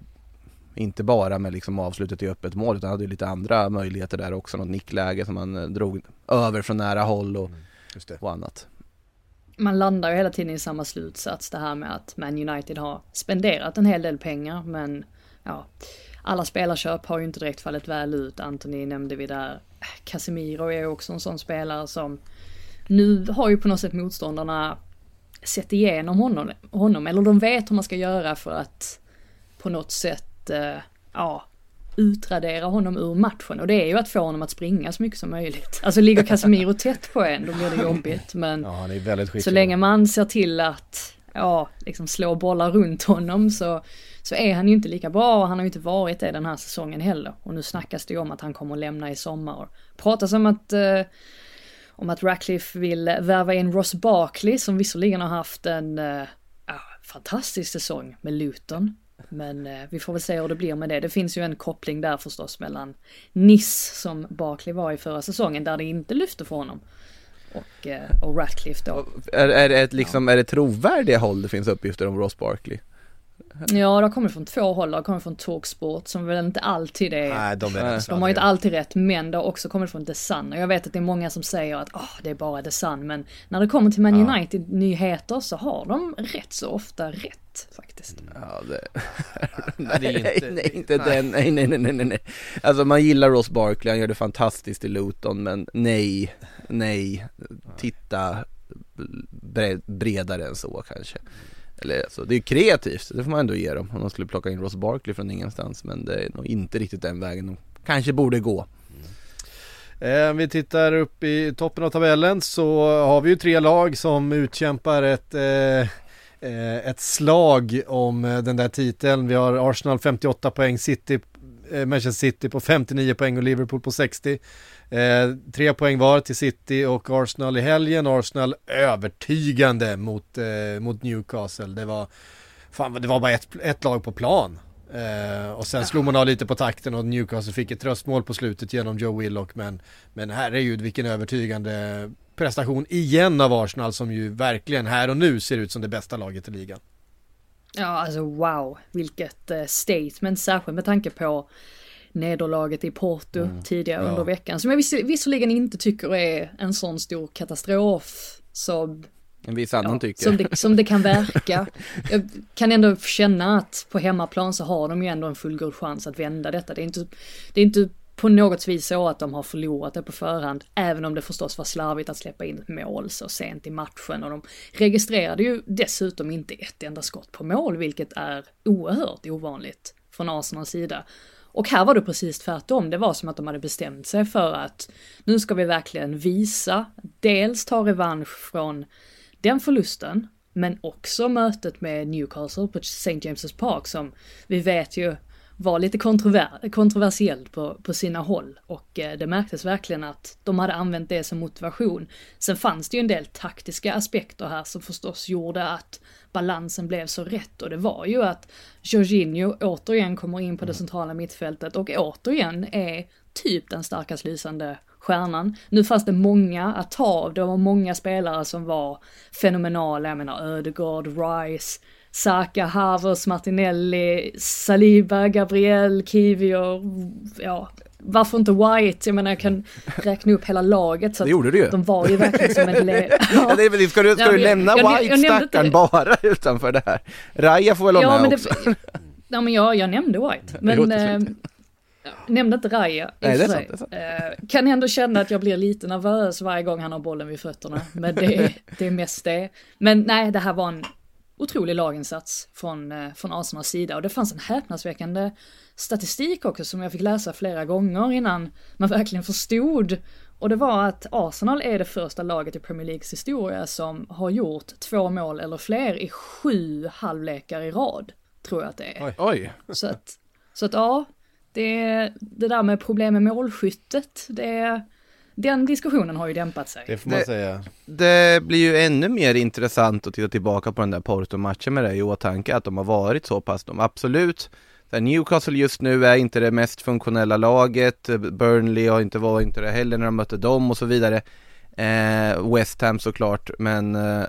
inte bara med liksom avslutet i öppet mål utan hade lite andra möjligheter där också, något nickläge som han eh, drog över från nära håll och, mm, och annat man landar ju hela tiden i samma slutsats det här med att Man United har spenderat en hel del pengar men ja, alla spelarköp har ju inte direkt fallit väl ut. Anthony nämnde vi där. Casemiro är också en sån spelare som nu har ju på något sätt motståndarna sett igenom honom, honom eller de vet hur man ska göra för att på något sätt, eh, ja, utradera honom ur matchen och det är ju att få honom att springa så mycket som möjligt. Alltså ligger Casemiro tätt på en då blir det jobbigt men ja, så länge man ser till att ja, liksom slå bollar runt honom så så är han ju inte lika bra och han har ju inte varit det den här säsongen heller. Och nu snackas det ju om att han kommer att lämna i sommar. Pratas om att eh, om att Ratcliffe vill värva in Ross Barkley som visserligen har haft en eh, fantastisk säsong med Luton. Men eh, vi får väl se hur det blir med det. Det finns ju en koppling där förstås mellan Nice som Barkley var i förra säsongen där det inte lyfte för honom. Och, eh, och Ratcliffe då. Är, är, det ett, liksom, ja. är det trovärdiga håll det finns uppgifter om Ross Barkley? Ja, det har kommit från två håll. Det har kommit från Talksport som väl inte alltid är Nej, de är De har ju inte alltid rätt, men det har också kommit från The Sun. Och jag vet att det är många som säger att oh, det är bara The Sun, men när det kommer till Man Ja. United-nyheter så har de rätt så ofta rätt faktiskt. Ja, det... Nej, det är nej, inte- nej, inte den, nej, nej, nej, nej, nej. Alltså man gillar Ross Barkley, han gör det fantastiskt i Luton, men nej, nej, titta bre- bredare än så kanske. Eller alltså, det är kreativt, det får man ändå ge dem om de skulle plocka in Ross Barkley från ingenstans, men det är nog inte riktigt den vägen de kanske borde gå. Mm. Om vi tittar upp i toppen av tabellen så har vi ju tre lag som utkämpar ett, eh, eh ett slag om eh, den där titeln. Vi har Arsenal 58 poäng, City, Manchester City på 59 poäng och Liverpool på 60. Eh, tre poäng var till City och Arsenal i helgen. Arsenal övertygande mot, eh, mot Newcastle. Det var, fan, det var bara ett, ett lag på plan. Eh, och sen slog man av lite på takten och Newcastle fick ett tröstmål på slutet genom Joe Willock men, men herregud vilken övertygande prestation igen av Arsenal som ju verkligen här och nu ser ut som det bästa laget i ligan. Ja, alltså wow, vilket eh, statement, särskilt med tanke på nederlaget i Porto tidigare Ja. under veckan. Som jag viss, visserligen inte tycker är en sån stor katastrof som En viss annan Ja, tycker. Som det, som det kan verka. Jag kan ändå känna att på hemmaplan så har de ju ändå en fullgod chans att vända detta. Det är inte, det är inte på något vis så att de har förlorat det på förhand, även om det förstås var slarvigt att släppa in ett mål så sent i matchen och de registrerade ju dessutom inte ett enda skott på mål, vilket är oerhört ovanligt från Arsenals sida. Och här var det precis tvärtom, det var som att de hade bestämt sig för att nu ska vi verkligen visa, dels ta revansch från den förlusten, men också mötet med Newcastle på St. James's Park som vi vet ju var lite kontrover kontroversiellt på, på sina håll. Och eh, det märktes verkligen att de hade använt det som motivation. Sen fanns det ju en del taktiska aspekter här som förstås gjorde att balansen blev så rätt. Och det var ju att Jorginho återigen kommer in på det centrala mittfältet och återigen är typ den starkast lysande stjärnan. Nu fanns det många att ta av, det var många spelare som var fenomenala, jag menar Ödegaard, Rice, Saka, Havertz, Martinelli, Saliba, Gabriel, Kivior, ja, varför inte White? Jag menar jag kan räkna upp hela laget så Det gjorde du ju. de var ju verkligen som en le- Ja, det är väl, ska du, ska Ja, du jag- lämna jag- jag White inte stackaren det. bara utanför det här? Raja får väl vara Ja, med men också? det, ja, men jag, jag nämnde White. Det Men eh, jag nämnde inte Raja. Nej, det är sant, det är Eh, kan ändå känna att jag blir lite nervös varje gång han har bollen vid fötterna. Men det, det är mest det. Men nej, det här var en otrolig laginsats från, eh, från Arsenals sida. Och det fanns en häpnadsväckande statistik också som jag fick läsa flera gånger innan man verkligen förstod. Och det var att Arsenal är det första laget i Premier Leagues historia som har gjort två mål eller fler i sju halvlekar i rad. Tror jag att det är. Oj. Oj, Så att, så att ja, det, det där med problem med målskyttet, det, den diskussionen har ju dämpat sig. Det får man Det- säga. det blir ju ännu mer intressant att titta tillbaka på den där Porto-matchen med det i åtanke att de har varit så pass, de absolut Newcastle just nu är inte det mest funktionella laget, Burnley har inte varit inte det heller när de mötte dem och så vidare eh, West Ham såklart, men eh,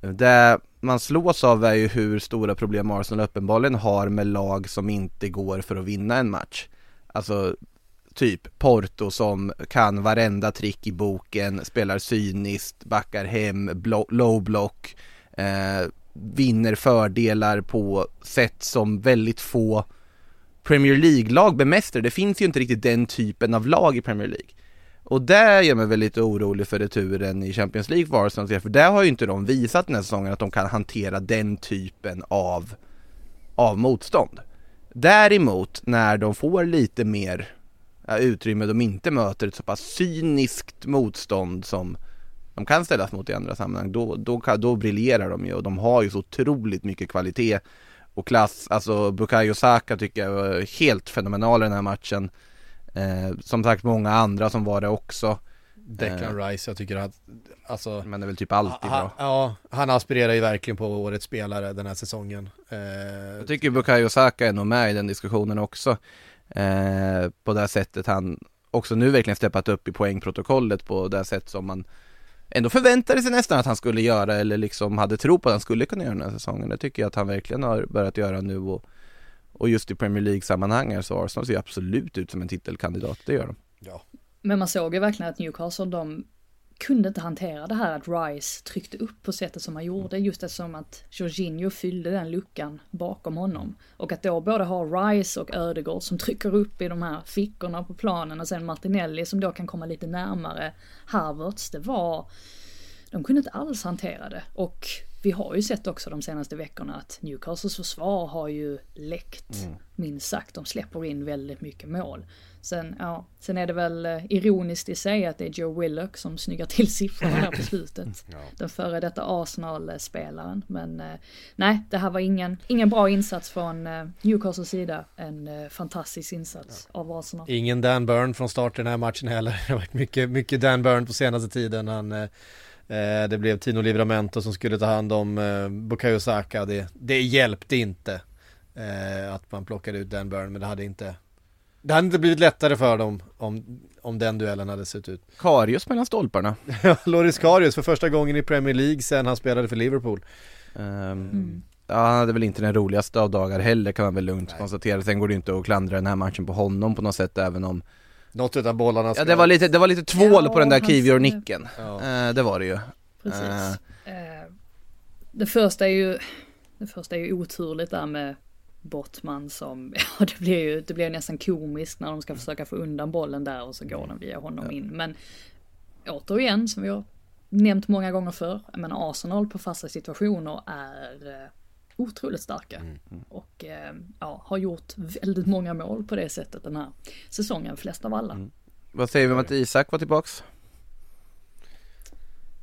det man slås av är ju hur stora problem Arsenal uppenbarligen har med lag som inte går för att vinna en match Alltså typ Porto som kan varenda trick i boken, spelar cyniskt, backar hem, blo- low block, eh, vinner fördelar på sätt som väldigt få Premier League-lag bemästrar. Det finns ju inte riktigt den typen av lag i Premier League. Och det gör mig väl lite orolig för returen i Champions League för Arsenal, för där har ju inte de visat den här säsongen att de kan hantera den typen av, av motstånd. Däremot när de får lite mer utrymme, de inte möter ett så pass cyniskt motstånd som de kan ställas mot i andra sammanhang, då, då, då briljerar de ju och de har ju så otroligt mycket kvalitet och klass. Alltså Bukayo Saka tycker jag var helt fenomenal i den här matchen. Eh, som sagt många andra som var det också, Declan Rice, jag tycker att, alltså men det är väl typ alltid ha, bra. Ja, han aspirerar ju verkligen på årets spelare den här säsongen. Eh, Jag tycker Bukayo Saka är nog med i den diskussionen också. Eh, på det här sättet han också nu verkligen steppat upp i poängprotokollet på det sätt som man ändå förväntade sig nästan att han skulle göra eller liksom hade tro på att han skulle kunna göra den här säsongen. Det tycker jag att han verkligen har börjat göra nu och, och just i Premier League-sammanhang så Arsenal ser absolut ut som en titelkandidat, det gör de. Men man såg ju verkligen att Newcastle, de kunde inte hantera det här att Rice tryckte upp på sättet som han gjorde, just eftersom att Jorginho fyllde den luckan bakom honom. Och att då både ha Rice och Ödegård som trycker upp i de här fickorna på planen och sen Martinelli som då kan komma lite närmare Havertz, det var... De kunde inte alls hantera det. Och vi har ju sett också de senaste veckorna att Newcastles försvar har ju läckt, minst sagt. De släpper in väldigt mycket mål. Sen, ja, sen är det väl eh, ironiskt i sig att det är Joe Willock som snyggar till siffrorna här på slutet. Den före detta Arsenal-spelaren. Men eh, nej, det här var ingen, ingen bra insats från eh, Newcastles sida. En fantastisk insats av Arsenal. Ingen Dan Burn från start i den här matchen heller. Det har varit mycket, mycket Dan Burn på senaste tiden. Han, det blev Tino Livramento som skulle ta hand om eh, Bukayo Saka. Det, det hjälpte inte eh, att man plockade ut Dan Burn, men det hade inte det hade inte blivit lättare för dem om, om den duellen hade sett ut. Karius mellan stolparna. Loris Karius för första gången i Premier League sen han spelade för Liverpool. Um, Ja, han hade väl inte den roligaste av dagar heller kan man väl lugnt konstatera. Sen går det inte att klandra den här matchen på honom på något sätt även om Något utav bollarna ska... Ja det var lite, det var lite tvål Ja, på den där Kivior-nicken. Ja. Eh, det var det ju. Precis. Eh. Eh, det första är ju, det första är ju oturligt där med Bottman som, ja det blir ju, det blir nästan komiskt när de ska försöka få undan bollen där och så går den via honom in. Men återigen, som vi har nämnt många gånger förr, men Arsenal på fasta situationer är eh, otroligt starka. Och eh, ja, har gjort väldigt många mål på det sättet den här säsongen, flest av alla. Vad säger vi om att Isak var tillbaks?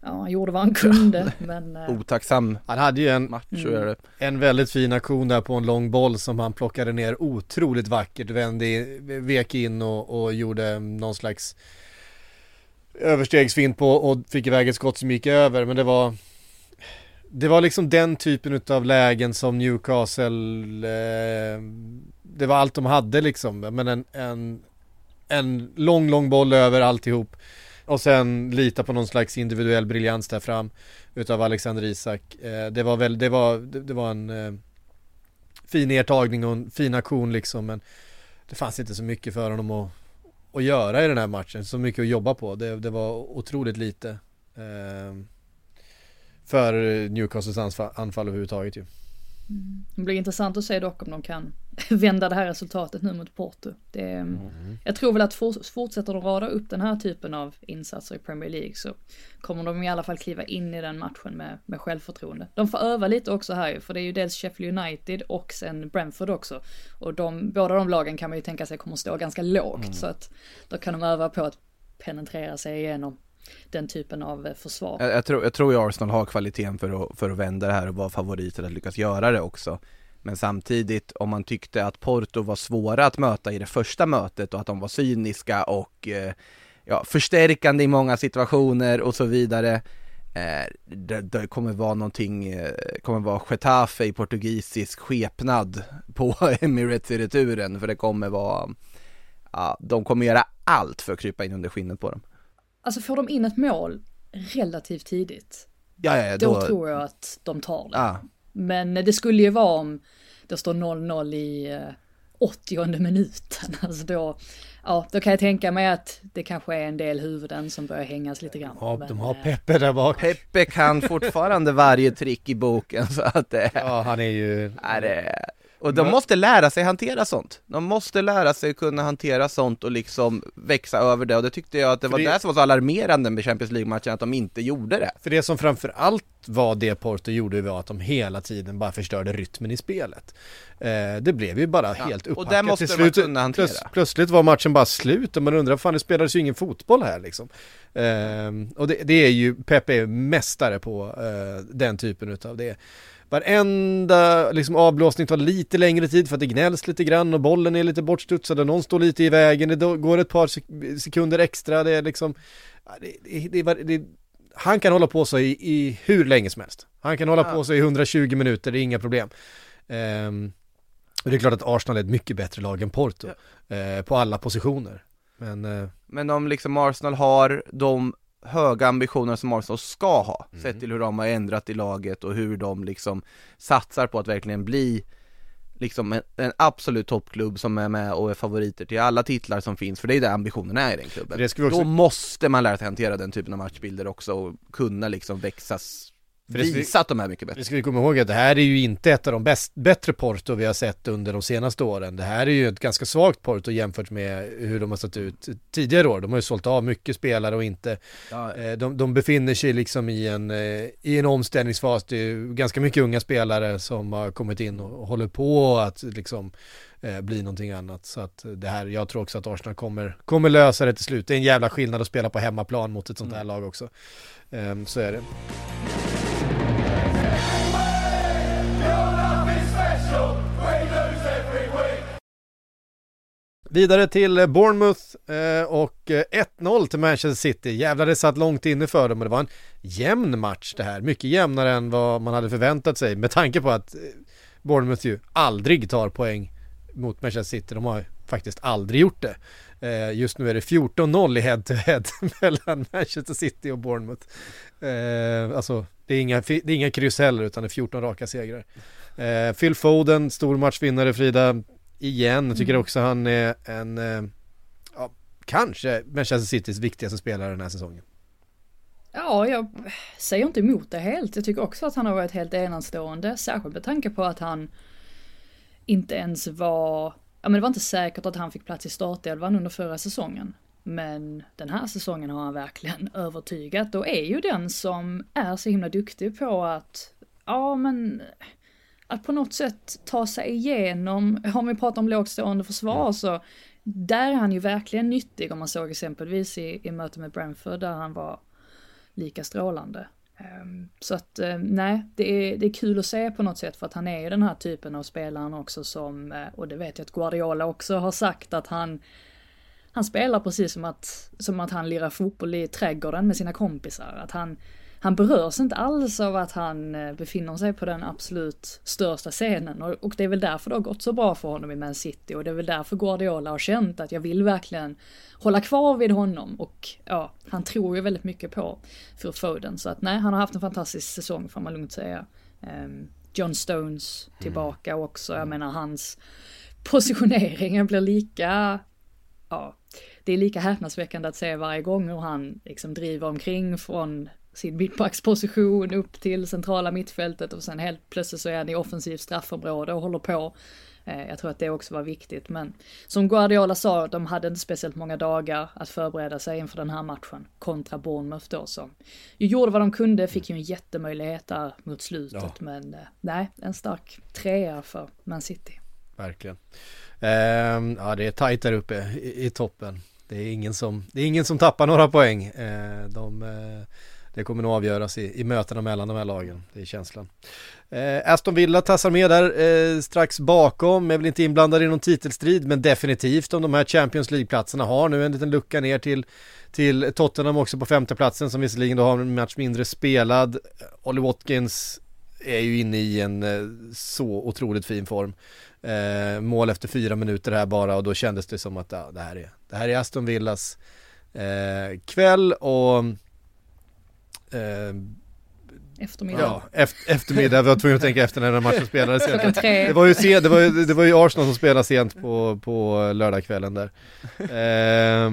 Ja, han gjorde vad han kunde, men eh, Otacksam. Han hade ju en, match det. en väldigt fin aktion där på en lång boll som han plockade ner otroligt vackert, vände, vek in och, och gjorde någon slags överstegsfint på och fick iväg ett skott som gick över, men det var det var liksom den typen av lägen som Newcastle eh, Det var allt de hade liksom. Men en, en En lång, lång boll över alltihop och sen lita på någon slags individuell briljans där fram Utav Alexander Isak. Eh, Det var väl, det var, det, det var en eh, Fin nedtagning och en fin aktion liksom men Det fanns inte så mycket för honom att Att göra i den här matchen, så mycket att jobba på. Det, det var otroligt lite eh, För Newcastles anfall, anfall överhuvudtaget ju. Det blir intressant att se dock om de kan vända det här resultatet nu mot Porto. Det, Jag tror väl att for, fortsätter de rada upp den här typen av insatser i Premier League så kommer de i alla fall kliva in i den matchen med, med självförtroende. De får öva lite också här ju, för det är ju dels Sheffield United och sen Brentford också. Och de, båda de lagen kan man ju tänka sig kommer stå ganska lågt så att då kan de öva på att penetrera sig igenom den typen av eh, försvar. Jag, jag, tror, jag tror ju Arsenal har kvaliteten för att, för att vända det här och vara favoriter att lyckas göra det också. Men samtidigt, om man tyckte att Porto var svåra att möta i det första mötet och att de var cyniska och eh, ja, förstärkande i många situationer och så vidare. Eh, det, det kommer vara någonting, eh, kommer vara Getafe i portugisisk skepnad på Emirates i returen för det kommer vara, ja, de kommer göra allt för att krypa in under skinnet på dem. Alltså får de in ett mål relativt tidigt, Ja, ja, då, då, tror jag att de tar det. ja, Men det skulle ju vara om det står 0-0 i eh, 80 minuten. Alltså då, ja, då kan jag tänka mig att det kanske är en del huvuden som börjar hängas lite grann. Ja, Men, de har eh, Peppe där bak Peppe kan fortfarande varje trick i boken så att det Ja, han är ju är det och de måste lära sig hantera sånt. De måste lära sig kunna hantera sånt och liksom växa över det och det tyckte jag att det För var det- det som var så alarmerande med Champions League-matchen, att de inte gjorde det. För det som framför allt var det Porto gjorde var att de hela tiden bara förstörde rytmen i spelet. Eh, det blev ju bara helt och upphackat där måste till man slut. kunna hantera. Plöts- plötsligt var matchen bara slut och man undrar, fan det spelades ju ingen fotboll här liksom. Eh, och det, det är ju, Pepe är mästare på eh, den typen utav det. Varenda liksom, avblåsning tar lite längre tid för att det gnälls lite grann och bollen är lite bortstudsad och någon står lite i vägen, det går ett par sek- sekunder extra, det är liksom ja, det, det, det, han kan hålla på så i, i hur länge som helst. Han kan hålla Ja. på så i 120 minuter, det är inga problem. Och det är klart att Arsenal är ett mycket bättre lag än Porto, eh, på alla positioner. Men, eh, Men om liksom Arsenal har de höga ambitioner som Arsenal ska ha, mm. sett till hur de har ändrat i laget och hur de liksom satsar på att verkligen bli liksom en, en absolut toppklubb som är med och är favoriter till alla titlar som finns, för det är det ambitionen är i den klubben. Också... Då måste man lära sig hantera den typen av matchbilder också och kunna liksom växas visa att de är mycket bättre. Det ska vi komma ihåg att det här är ju inte ett av de bäst, bättre Porto vi har sett under de senaste åren. Det här är ju ett ganska svagt Porto jämfört med hur de har sett ut tidigare år. De har ju sålt av mycket spelare och inte, ja. Eh, de, de befinner sig liksom i en, eh, i en omställningsfas. Det är ganska mycket unga spelare som har kommit in och håller på att liksom eh, bli någonting annat. Så att det här, jag tror också att Arsenal kommer, kommer lösa det till slut. Det är en jävla skillnad att spela på hemmaplan mot ett sånt här mm. lag också. Um, så är det. Vidare till eh, Bournemouth eh, och eh, 1-0 till Manchester City. Jävlar det satt långt inne för dem och det var en jämn match det här. Mycket jämnare än vad man hade förväntat sig med tanke på att eh, Bournemouth ju aldrig tar poäng mot Manchester City. De har faktiskt aldrig gjort det. Just nu är det 14-0 i head-to-head mellan Manchester City och Bournemouth. Alltså det är inga, det är inga kryss heller utan det är 14 raka segrar. Phil Foden, stor matchvinnare Frida, igen. Jag tycker mm. också han är en, eh, ja, kanske Manchester Citys viktigaste spelare den här säsongen. Ja, jag säger inte emot det helt. Jag tycker också att han har varit helt enastående, särskilt med tanke på att han inte ens var, ja men det var inte säkert att han fick plats i startelvan under förra säsongen. Men den här säsongen har han verkligen övertygat och är ju den som är så himla duktig på att, ja men att på något sätt ta sig igenom, om vi pratar om lågstående försvar så där är han ju verkligen nyttig om man såg exempelvis i, i möte med Brentford där han var lika strålande. Um, så att uh, nej, det är, det är kul att se på något sätt för att han är ju den här typen av spelaren också som, uh, och det vet jag att Guardiola också har sagt att han han spelar precis som att, som att han lirar fotboll i trädgården med sina kompisar. Att han, han berörs inte alls av att han eh, befinner sig på den absolut största scenen. Och, och det är väl därför det har gått så bra för honom i Man City. Och det är väl därför Guardiola har känt att jag vill verkligen hålla kvar vid honom. Och ja, han tror ju väldigt mycket på för Foden. Så att nej, han har haft en fantastisk säsong får man lugnt säga. Um, John Stones tillbaka mm. också, jag menar hans positionering blir lika, ja, det är lika häpnadsväckande att se varje gång hur han liksom driver omkring från sin mittbacksposition upp till centrala mittfältet och sen helt plötsligt så är han i offensivt straffområde och håller på. Eh, jag tror att det också var viktigt, men som Guardiola sa, de hade inte speciellt många dagar att förbereda sig inför den här matchen kontra Bournemouth då som ju gjorde vad de kunde, fick ju en jättemöjlighet där mot slutet, ja. men eh, nej, en stark trea för Man City. Verkligen. Um, ja, det är tajt där uppe i, i, toppen. Det är ingen som, det är ingen som tappar några poäng. Uh, de uh, det kommer nog avgöras i, i mötena mellan de här lagen, det är känslan. Eh, Aston Villa tassar med där eh, strax bakom, är väl inte inblandad i någon titelstrid, men definitivt om de här Champions League-platserna har nu en liten lucka ner till, till Tottenham också på femteplatsen som visserligen då har en match mindre spelad. Olly Watkins är ju inne i en eh, så otroligt fin form. Eh, mål efter fyra minuter här bara och då kändes det som att ja, det, här är, det här är Aston Villas eh, kväll och Eh, eftermiddag. Ja, efter, eftermiddag. Vi var tvungna att tänka efter när den matchen spelades. Det var, ju sen, det, var ju, det var ju Arsenal som spelade sent på, på lördagskvällen där. Eh,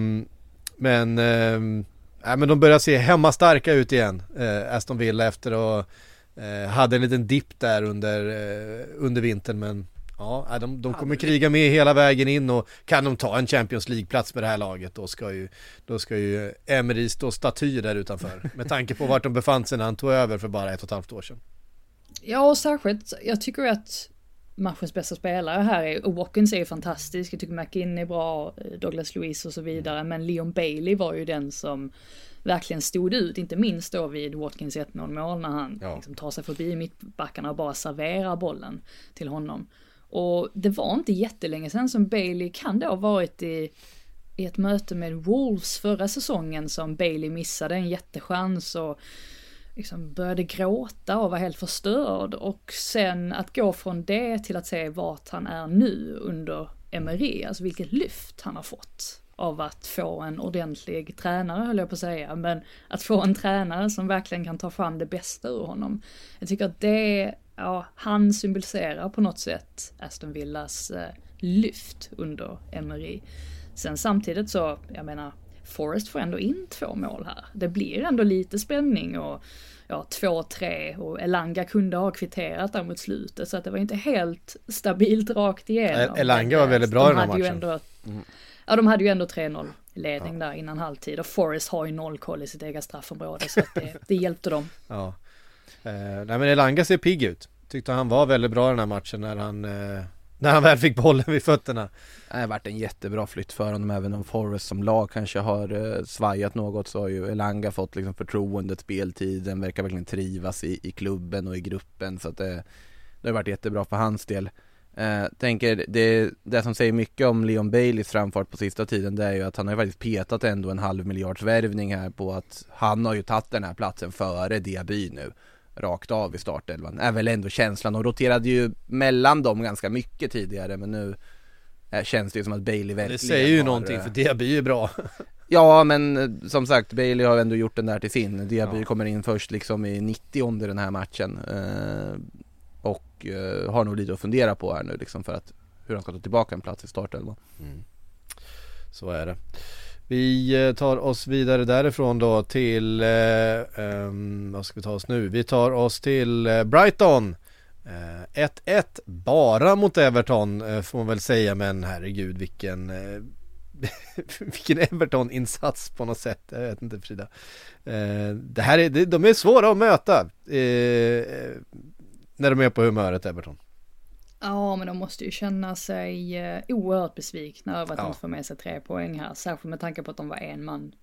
men, eh, men de börjar se hemma starka ut igen, eh, Aston Villa efter att eh, hade en liten dipp där under, eh, under vintern men Ja, de, de kommer kriga med hela vägen in och kan de ta en Champions League-plats med det här laget då ska ju, då ska ju Emery stå staty där utanför. Med tanke på vart de befann sig när han tog över för bara ett och ett halvt år sedan. Ja, och särskilt, jag tycker att matchens bästa spelare här är, Watkins är fantastisk, jag tycker McInn är bra, Douglas Lewis och så vidare, men Leon Bailey var ju den som verkligen stod ut, inte minst då vid Watkins 1-0 mål när han ja. liksom tar sig förbi mittbackarna och bara serverar bollen till honom. Och det var inte jättelänge sedan som Bailey kan då ha varit i, i ett möte med Wolves förra säsongen som Bailey missade en jättechans och liksom började gråta och var helt förstörd. Och sen att gå från det till att se vart han är nu under Emery, alltså vilket lyft han har fått av att få en ordentlig tränare höll jag på att säga, men att få en tränare som verkligen kan ta fram det bästa ur honom. Jag tycker att det, ja, han symboliserar på något sätt Aston Villas eh, lyft under Emery. Sen samtidigt så, jag menar, Forrest får ändå in två mål här. Det blir ändå lite spänning och ja, 2-3 och Elanga kunde ha kvitterat där mot slutet så att det var inte helt stabilt rakt igenom. Elanga var väldigt bra i den här matchen. Ändå, mm. Ja, de hade ju ändå 3-0 ledning ja. där innan halvtid och Forrest har ju noll koll i sitt eget straffområde så att det, det hjälpte dem. Ja. Eh, nej men Elanga ser pigg ut. Tyckte han var väldigt bra i den här matchen när han eh när han väl fick bollen vid fötterna. Det har varit en jättebra flytt för honom även om Forrest som lag kanske har eh, svajat något så har ju Elanga fått liksom förtroendet, speltiden, verkar verkligen trivas i, i klubben och i gruppen så att det, det har varit jättebra för hans del. Eh, tänker det, det som säger mycket om Leon Baileys framfart på sista tiden det är ju att han har ju faktiskt petat ändå en halv miljards värvning här på att han har ju tagit den här platsen före Diaby nu rakt av i startelvan. Är väl ändå känslan. och roterade ju mellan dem ganska mycket tidigare men nu känns det ju som att Bailey verkligen Det säger ju har, någonting för Diaby är bra. ja men eh, som sagt Bailey har ändå gjort den där till sin. Diaby ja. kommer in först liksom i 90 om den här matchen. Eh, och eh, har nog lite att fundera på här nu liksom för att hur han ska ta tillbaka en plats i startelvan. Mm. Så är det. Vi eh, tar oss vidare därifrån då till, eh, eh, vad ska vi ta oss nu? Vi tar oss till eh, Brighton. 1-1 eh, bara mot Everton eh, får man väl säga men herregud vilken eh, vilken Everton-insats på något sätt. Jag vet inte Frida. Eh, det här är, de är svåra att möta när de är på humöret Everton. Ja, men de måste ju känna sig eh, oerhört besvikna över att ja. inte få med sig tre poäng här. Särskilt med tanke på att de var en man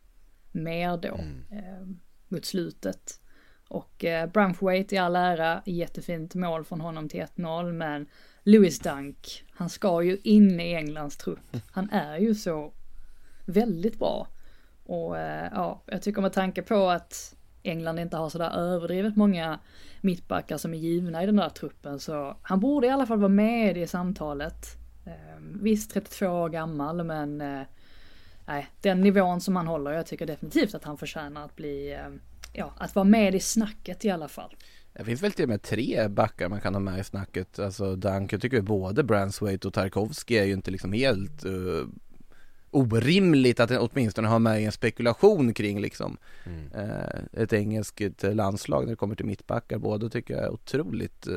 mer då mm. eh, mot slutet. Och eh, Brunthwaite i all ära, jättefint mål från honom till 1-0, men Lewis Dunk, han ska ju in i Englands trupp. Han är ju så väldigt bra. Och eh, ja, jag tycker med tanke på att England inte har sådär överdrivet många mittbackar som är givna i den där truppen så han borde i alla fall vara med i samtalet. Ehm, visst 32 år gammal men eh, nej, den nivån som han håller, jag tycker definitivt att han förtjänar att bli, ehm, ja, att vara med i snacket i alla fall. Det finns väl till och med tre backar man kan ha med i snacket. Alltså Dunk, jag tycker både Branswaite och Tarkovsky är ju inte liksom helt uh, orimligt att åtminstone ha med i en spekulation kring liksom mm. eh, ett engelskt landslag när det kommer till mittbackar. Båda tycker jag är otroligt eh,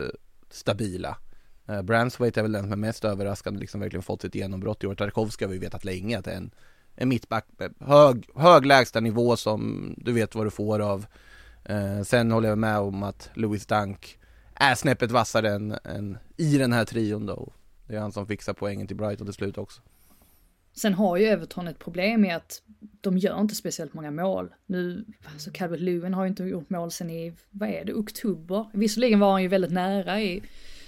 stabila. Eh, Branswaite är väl den som är mest överraskande, liksom verkligen fått sitt genombrott i år. Tarkovsky har vi vetat länge att det är en, en mittback med hög, hög lägsta nivå som du vet vad du får av. Eh, sen håller jag med om att Louis Dunk är snäppet vassare än, än i den här trion då. Det är han som fixar poängen till Brighton till slut också. Sen har ju Everton ett problem med att de gör inte speciellt många mål. Nu, alltså Calvert Lewin har ju inte gjort mål sen i, vad är det, oktober? Visserligen var han ju väldigt nära i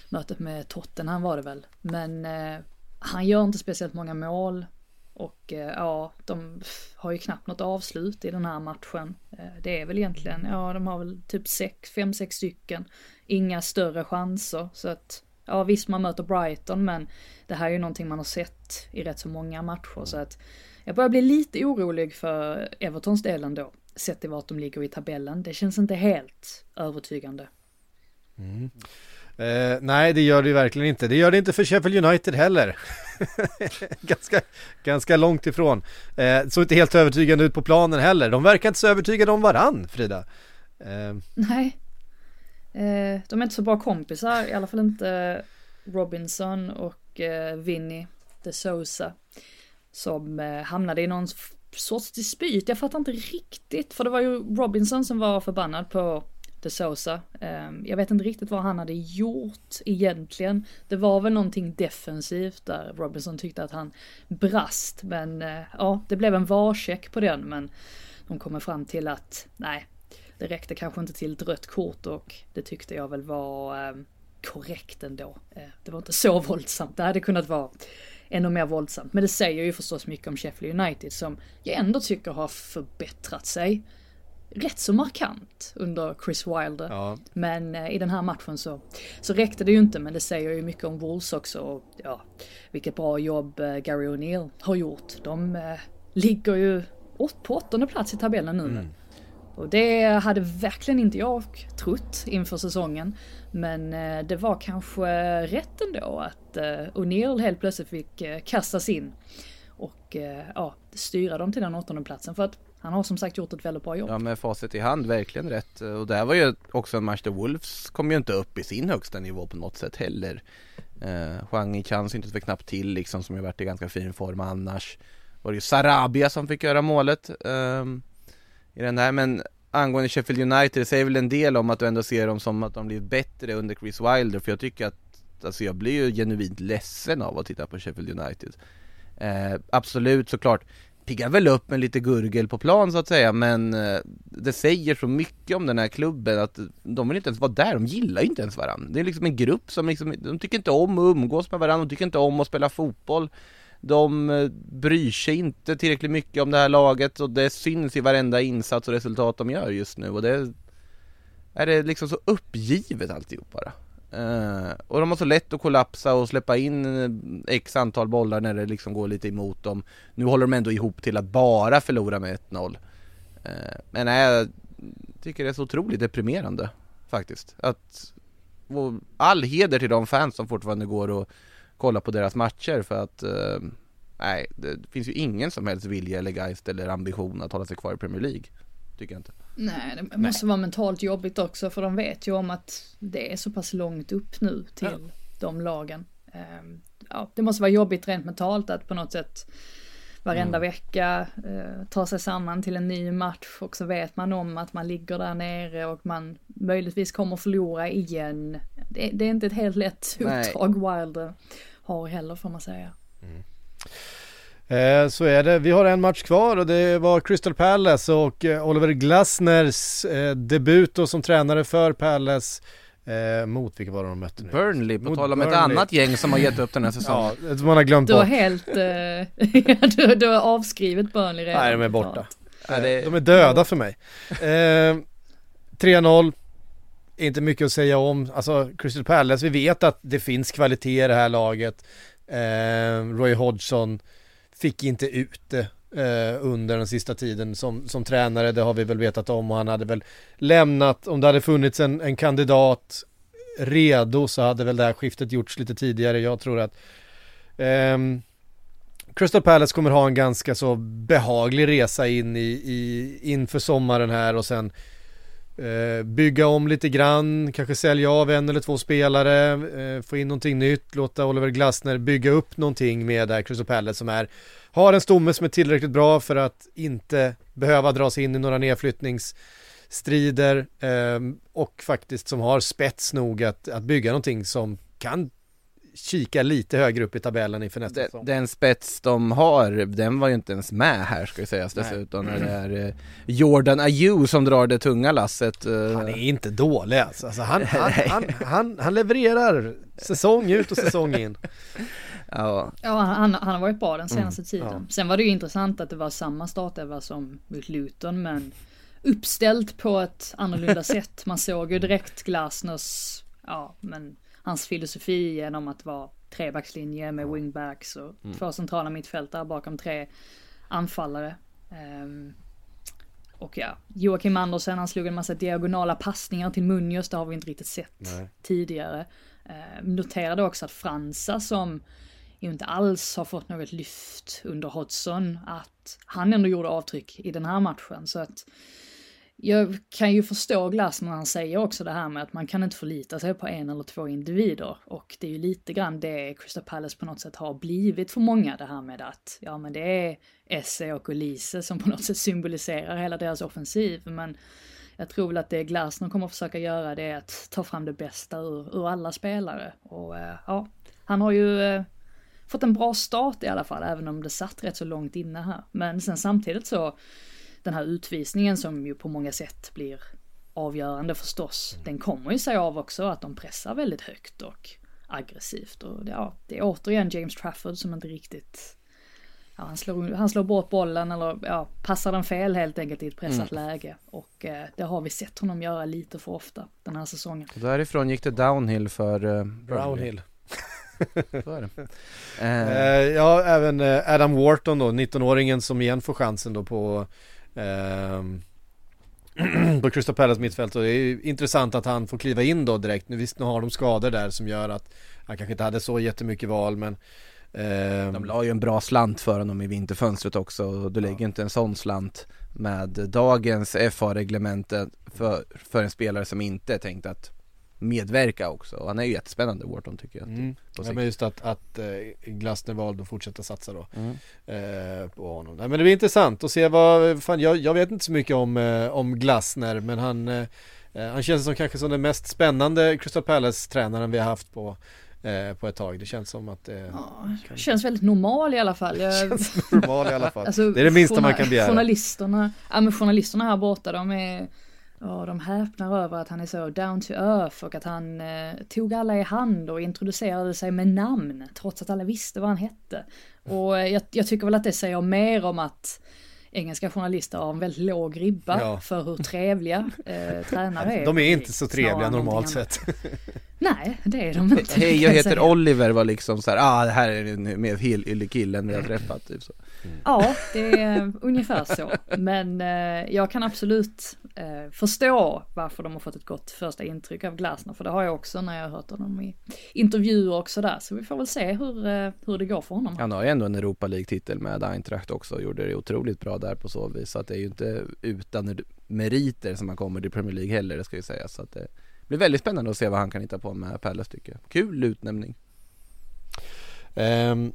mötet med Tottenham var det väl. Men eh, han gör inte speciellt många mål. Och eh, ja, de har ju knappt något avslut i den här matchen. Eh, det är väl egentligen, ja de har väl typ sex, fem, sex stycken. Inga större chanser. Så att ja visst man möter Brighton men det här är ju någonting man har sett i rätt så många matcher så att jag börjar bli lite orolig för Evertons del ändå. Sett till vart de ligger i tabellen. Det känns inte helt övertygande. Mm. Eh, nej, det gör det ju verkligen inte. Det gör det inte för Sheffield United heller. ganska, ganska långt ifrån. Eh, så inte helt övertygande ut på planen heller. De verkar inte så övertygade om varann, Frida. Eh. Nej, Eh, de är inte så bra kompisar, i alla fall inte Robinson och eh, Vinny de Sousa. Som eh, hamnade i någon sorts dispyt, jag fattar inte riktigt. För det var ju Robinson som var förbannad på de Sousa. Eh, jag vet inte riktigt vad han hade gjort egentligen. Det var väl någonting defensivt där Robinson tyckte att han brast. Men eh, ja, det blev en varcheck på den. Men de kommer fram till att nej, det räckte kanske inte till ett rött kort och det tyckte jag väl var eh, korrekt ändå. Eh, det var inte så våldsamt, det hade kunnat vara ännu mer våldsamt. Men det säger ju förstås mycket om Sheffield United som jag ändå tycker har förbättrat sig rätt så markant under Chris Wilder. Ja. Men eh, i den här matchen så, så räckte det ju inte, men det säger ju mycket om Wolves också och ja, vilket bra jobb eh, Gary O'Neill har gjort. De, eh, ligger ju åt, på åttonde plats i tabellen nu. Och det hade verkligen inte jag trott inför säsongen. Men eh, det var kanske rätt ändå att eh, O'Neill helt plötsligt fick eh, kastas in. Och ja, styra dem till den åttonde platsen för att han har som sagt gjort ett väldigt bra jobb. Ja med facit i hand, verkligen rätt. Och det här var ju också en match där Wolves kom ju inte upp i sin högsta nivå på något sätt heller. Eh, Huang Chan syntes väl knappt till liksom som ju varit i ganska fin form annars. Var det ju Sarabia som fick göra målet eh, i den här men angående Sheffield United det säger väl en del om att du ändå ser dem som att de blivit bättre under Chris Wilder för jag tycker att Alltså jag blir ju genuint ledsen av att titta på Sheffield United eh, Absolut såklart piggar väl upp med lite gurgel på plan så att säga men eh, det säger så mycket om den här klubben att de vill inte ens vara där, de gillar ju inte ens varandra. Det är liksom en grupp som liksom, de tycker inte om att umgås med varandra, de tycker inte om att spela fotboll. De eh, bryr sig inte tillräckligt mycket om det här laget och det syns i varenda insats och resultat de gör just nu och det är det liksom så uppgivet alltihop bara. Uh, och de har så lätt att kollapsa och släppa in eh, x antal bollar när det liksom går lite emot dem. Nu håller de ändå ihop till att bara förlora med 1-0. Uh, men nej, jag tycker det är så otroligt deprimerande faktiskt. Att all heder till de fans som fortfarande går och kollar på deras matcher för att uh, nej, det finns ju ingen som helst vilja eller geist eller ambition att hålla sig kvar i Premier League. Tycker jag inte. Nej, det måste Nej. vara mentalt jobbigt också för de vet ju om att det är så pass långt upp nu till ja. de lagen. Ehm, ja, det måste vara jobbigt rent mentalt att på något sätt varenda mm. vecka eh, ta sig samman till en ny match och så vet man om att man ligger där nere och man möjligtvis kommer förlora igen. Det, det är inte ett helt lätt uppdrag Wilder har heller får man säga. Mm. Eh, så är det. Vi har en match kvar och det var Crystal Palace och eh, Oliver Glasners eh, debut som tränare för Palace. Eh, mot vilka var det de mötte nu? Burnley, på tal om ett annat gäng som har gett upp den här säsongen. ja, man har glömt bort. Du har helt, eh, du, du har avskrivit Burnley redan. Nej, de är borta. Ja, det... De är döda för mig. 3-0. Inte mycket att säga om. Alltså Crystal Palace, vi vet att det finns kvalitet i det här laget. Eh, Roy Hodgson fick inte ut det eh, under den sista tiden som, som tränare, det har vi väl vetat om och han hade väl lämnat, om det hade funnits en, en kandidat redo så hade väl det här skiftet gjorts lite tidigare. Jag tror att eh, Crystal Palace kommer ha en ganska så behaglig resa in i, i inför sommaren här och sen eh, Eh, bygga om lite grann, kanske sälja av en eller två spelare, eh, få in någonting nytt, låta Oliver Glasner bygga upp någonting med där Crystal Palace som är har en stomme som är tillräckligt bra för att inte behöva dra sig in i några nedflyttningsstrider ehm, och faktiskt som har spets nog att, att bygga någonting som kan kika lite högre upp i tabellen inför nästa den, säsong. Den spets de har, den var ju inte ens med här ska ju sägas dessutom. När det är eh, Jordan Ayew som drar det tunga lasset. Eh. Han är inte dålig alltså. alltså han, han, han, han, han levererar säsong ut och säsong in. Ja, ja han, han har varit bra den senaste mm, tiden. Ja. Sen var det ju intressant att det var samma startelva som mot Luton men uppställt på ett annorlunda sätt. Man såg ju direkt Glasners, ja men hans filosofi genom att vara trebackslinje med wingbacks och mm. två centrala mittfältare bakom tre anfallare. Um, och ja, Joakim Andersen han slog en massa diagonala passningar till Munoz, det har vi inte riktigt sett Nej. tidigare. Uh, noterade också att Fransa som ju inte alls har fått något lyft under Hodgson, att han ändå gjorde avtryck i den här matchen. Så att jag kan ju förstå Glass när han säger också det här med att man kan inte förlita sig på en eller två individer. Och det är ju lite grann det Crystal Palace på något sätt har blivit för många, det här med att ja men det är Esse och Olise som på något sätt symboliserar hela deras offensiv. Men jag tror väl att det Glasner kommer att försöka göra det är att ta fram det bästa ur, ur alla spelare. Och eh, ja, han har ju eh, fått en bra start i alla fall, även om det satt rätt så långt inne här. Men sen samtidigt så den här utvisningen som ju på många sätt blir avgörande förstås, mm. den kommer ju sig av också att de pressar väldigt högt och aggressivt. Och ja, det är återigen James Trafford som inte riktigt Ja, han, slår, han slår bort bollen eller ja, passar den fel helt enkelt i ett pressat mm. läge. Och eh, det har vi sett honom göra lite för ofta den här säsongen. därifrån gick det downhill för eh, Brownhill. Eh, Eh, ja, även eh, Adam Wharton då, 19-åringen som igen får chansen då på på Crystal Palace mittfält och det är ju intressant att han får kliva in då direkt. Nu visst, nu har de skador där som gör att han kanske inte hade så jättemycket val men ehm, de la ju en bra slant för honom i vinterfönstret också och du lägger inte en sån slant med dagens FA-reglemente för, för en spelare som inte är tänkt att medverka också. Och han är ju jättespännande Wharton tycker jag. Mm. Ja, men just att, att eh, Glasner valde att fortsätta satsa då Mm. eh, på honom. Nej, men det blir intressant att se vad, fan jag, jag vet inte så mycket om, eh, om Glasner men han, eh, eh, han känns som kanske som den mest spännande Crystal Palace-tränaren vi har haft på, eh, på ett tag. Det känns som att det Ja, känns väldigt normal i alla fall. Jag, känns normal i alla fall. Alltså, det är det minsta man kan begära. Journalisterna, ja men journalisterna här borta de är, ja de häpnar över att han är så down to earth och att han eh, tog alla i hand och introducerade sig med namn trots att alla visste vad han hette. Och eh, jag, jag tycker väl att det säger mer om att engelska journalister har en väldigt låg ribba Ja. för hur trevliga eh, tränare är. De är inte så trevliga normalt sett. Nej, det är de inte. Hej jag heter säga. Oliver var liksom så här, ah det här är den mer helylle killen vi har träffat typ så. Ja, det är ungefär så. Men eh, jag kan absolut eh, förstå varför de har fått ett gott första intryck av Glasner. För det har jag också när jag har hört honom i intervjuer och sådär. Så vi får väl se hur, eh, hur det går för honom. Han har ju ändå en Europa League-titel med Eintracht också och gjorde det otroligt bra där på så vis. Så att det är ju inte utan meriter som han kommer till Premier League heller, det ska ju sägas. Så att det blir väldigt spännande att se vad han kan hitta på med Palace tycker jag. Kul utnämning. Ehm,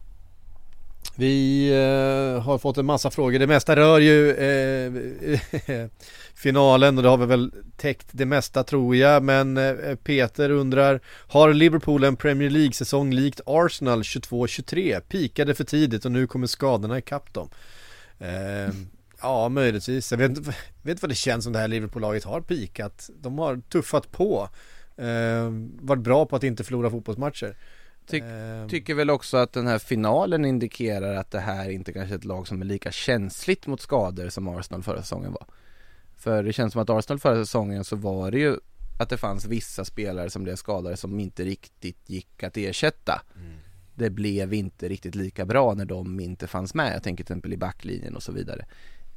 vi eh, har fått en massa frågor. Det mesta rör ju eh, finalen och det har vi väl täckt det mesta tror jag. Men eh, Peter undrar, har Liverpool en Premier League-säsong likt Arsenal 22-23? Pikade för tidigt och nu kommer skadorna ikapp dem. Ehm, ja, möjligtvis. Jag vet inte, vet inte vad det känns som det här Liverpool-laget har pikat. De har tuffat på. Ehm, varit bra på att inte förlora fotbollsmatcher. Ty- Ehm, Tycker väl också att den här finalen indikerar att det här inte kanske är ett lag som är lika känsligt mot skador som Arsenal förra säsongen var. För det känns som att Arsenal förra säsongen så var det ju att det fanns vissa spelare som blev skadade som inte riktigt gick att ersätta. Det blev inte riktigt lika bra när de inte fanns med. Jag tänker till exempel i backlinjen och så vidare.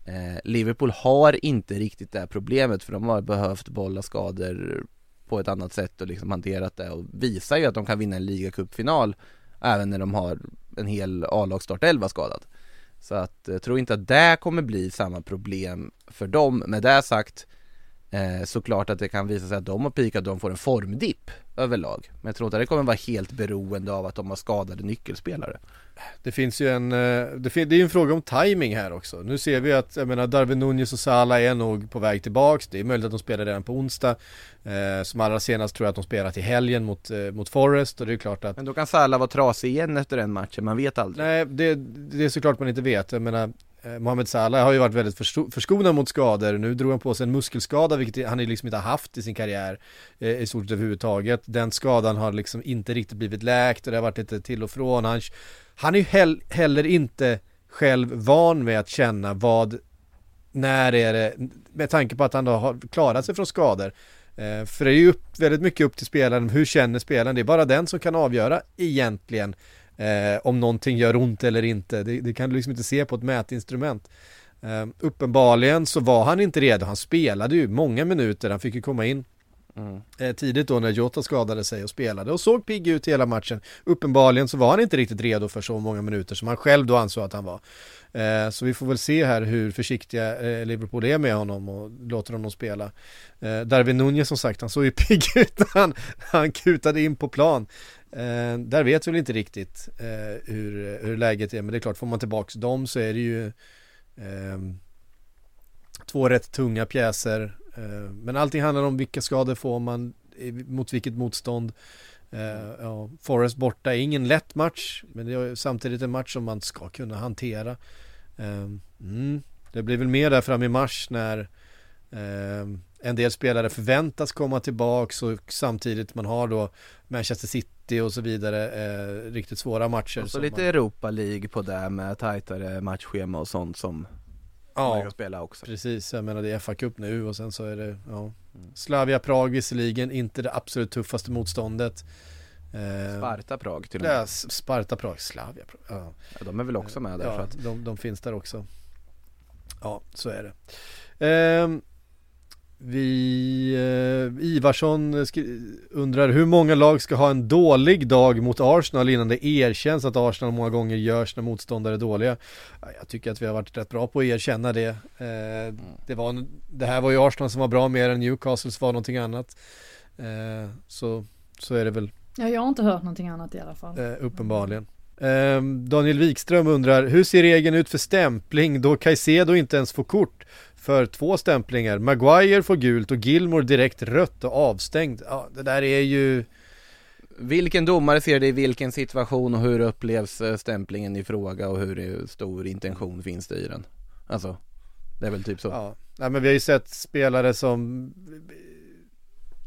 Eh, Liverpool har inte riktigt det här problemet för de har behövt bolla skador på ett annat sätt och liksom hanterat det och visar ju att de kan vinna en ligacupfinal även när de har en hel A-lagsstartelva skadad. Så att jag tror inte att det kommer bli samma problem för dem. Med det sagt eh, såklart att det kan visa sig att de har pikat de får en formdipp överlag. Men jag tror inte att det kommer vara helt beroende av att de har skadade nyckelspelare. Det finns ju en, eh, det, fin- det är ju en fråga om timing här också. Nu ser vi att, jag menar Darwin Nunez och Salah är nog på väg tillbaks. Det är möjligt att de spelar redan på onsdag. Eh, som allra senast tror jag att de spelar till helgen mot, eh, mot Forest och det är klart att Men då kan Salah vara trasig igen efter den matchen, man vet aldrig. Nej, det, det är såklart man inte vet. Jag menar, Eh, Mohamed Salah har ju varit väldigt förskonad mot skador. Nu drog han på sig en muskelskada, vilket han ju liksom inte har haft i sin karriär eh, i stort sett överhuvudtaget. Den skadan har liksom inte riktigt blivit läkt och det har varit lite till och från. Han, han är ju hell, heller inte själv van med att känna vad, när är det, med tanke på att han då har klarat sig från skador. Eh, för det är ju upp, väldigt mycket upp till spelaren, hur känner spelaren? Det är bara den som kan avgöra egentligen eh, om någonting gör ont eller inte. Det, det kan du liksom inte se på ett mätinstrument. Eh, uppenbarligen så var han inte redo, han spelade ju många minuter, han fick ju komma in Mm. eh, tidigt då när Jota skadade sig och spelade och såg pigg ut hela matchen. Uppenbarligen så var han inte riktigt redo för så många minuter som han själv då ansåg att han var. Eh, så vi får väl se här hur försiktiga eh, Liverpool är med honom och låter honom spela. Darwin Nunez som sagt, han såg ju pigg ut när han, han kutade in på plan. Eh, där vet vi väl inte riktigt eh, hur, hur läget är, men det är klart, får man tillbaks dem så är det ju eh, två rätt tunga pjäser. Eh, men allting handlar om vilka skador får man, mot vilket motstånd. Eh, ja, Forrest borta är ingen lätt match, men det är samtidigt en match som man ska kunna hantera. Eh, mm, det blir väl mer där fram i mars när eh, en del spelare förväntas komma tillbaks och samtidigt man har då Manchester City och så vidare eh, riktigt svåra matcher. Och så lite man, Europa League på det med tajtare matchschema och sånt som man ja, kan spela också. Precis, jag menar det är FA Cup nu och sen så är det ja, Slavia Prag visserligen, inte det absolut tuffaste motståndet Eh, Sparta Prag till och med. Ja, Sparta Prag, Slavia Prag. Ja. Ja, de är väl också med där ja, för att de, de finns där också. Ja, så är det. Ehm, vi, eh, Ivarsson undrar hur många lag ska ha en dålig dag mot Arsenal innan det erkänns att Arsenal många gånger görs när motståndare dåliga. Ja, Jag tycker att vi har varit rätt bra på att erkänna det. Eh, det, var, en- det här var ju Arsenal som var bra mer än Newcastles var någonting annat. Eh, så, så är det väl Ja, jag har inte hört någonting annat i alla fall. Eh, uppenbarligen. Ehm, Daniel Wikström undrar, hur ser regeln ut för stämpling då Caicedo inte ens får kort för två stämplingar? Maguire får gult och Gilmore direkt rött och avstängd. Ja, det där är ju... Vilken domare ser det i vilken situation och hur upplevs eh, stämplingen i fråga och hur eh, stor intention finns det i den? Alltså, det är väl typ så. Ja, nej, men vi har ju sett spelare som...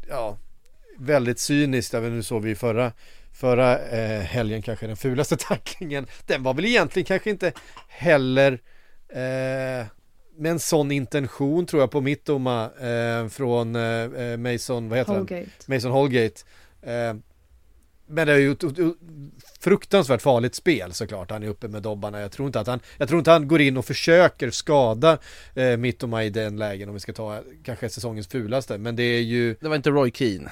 Ja, väldigt cyniskt. Men nu såg vi förra, förra eh, helgen kanske den fulaste tacklingen. Den var väl egentligen kanske inte heller eh, med en sån intention tror jag på Mittoma eh, från eh, eh, Mason, vad heter han? Holgate. Mason Holgate. Eh, men det är ju ett, ett, ett fruktansvärt farligt spel såklart. Han är uppe med dobbarna. Jag tror inte att han, jag tror inte han går in och försöker skada eh, Mittoma i den lägen om vi ska ta kanske säsongens fulaste. Men det är ju, Det var inte Roy Keane.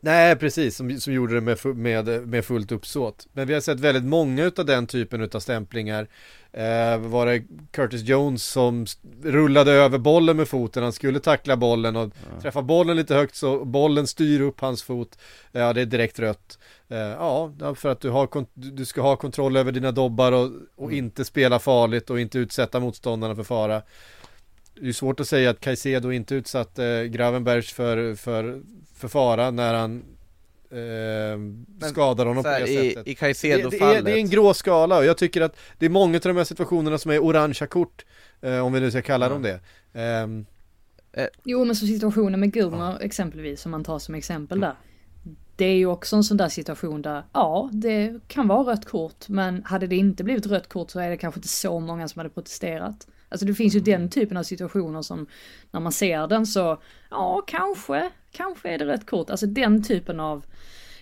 Nej precis, som, som gjorde det med, med, med fullt uppsåt. Men vi har sett väldigt många utav den typen utav stämplingar. Eh, var det Curtis Jones som rullade över bollen med foten, han skulle tackla bollen och träffa bollen lite högt så bollen styr upp hans fot. Ja, det är direkt rött. Eh, ja, ja, för att du, har, du ska ha kontroll över dina dobbar och, och inte spela farligt och inte utsätta motståndarna för fara. Det är svårt att säga att Caicedo inte utsatte Gravenbergs för, för, för fara när han eh, skadar honom Så på här, det i, sättet. I Det, det, är, Caicedo-fallet. det är en grå skala och jag tycker att det är många av de här situationerna som är orangea kort, eh, om vi nu ska kalla dem det. Ehm, Jo men så situationen med Gurner exempelvis som man tar som exempel där. Det är ju också en sån där situation där, ja det kan vara rött kort men hade det inte blivit rött kort så är det kanske inte så många som hade protesterat. Alltså det finns ju den typen av situationer som när man ser den så, ja kanske, kanske är det rött kort. Alltså den typen av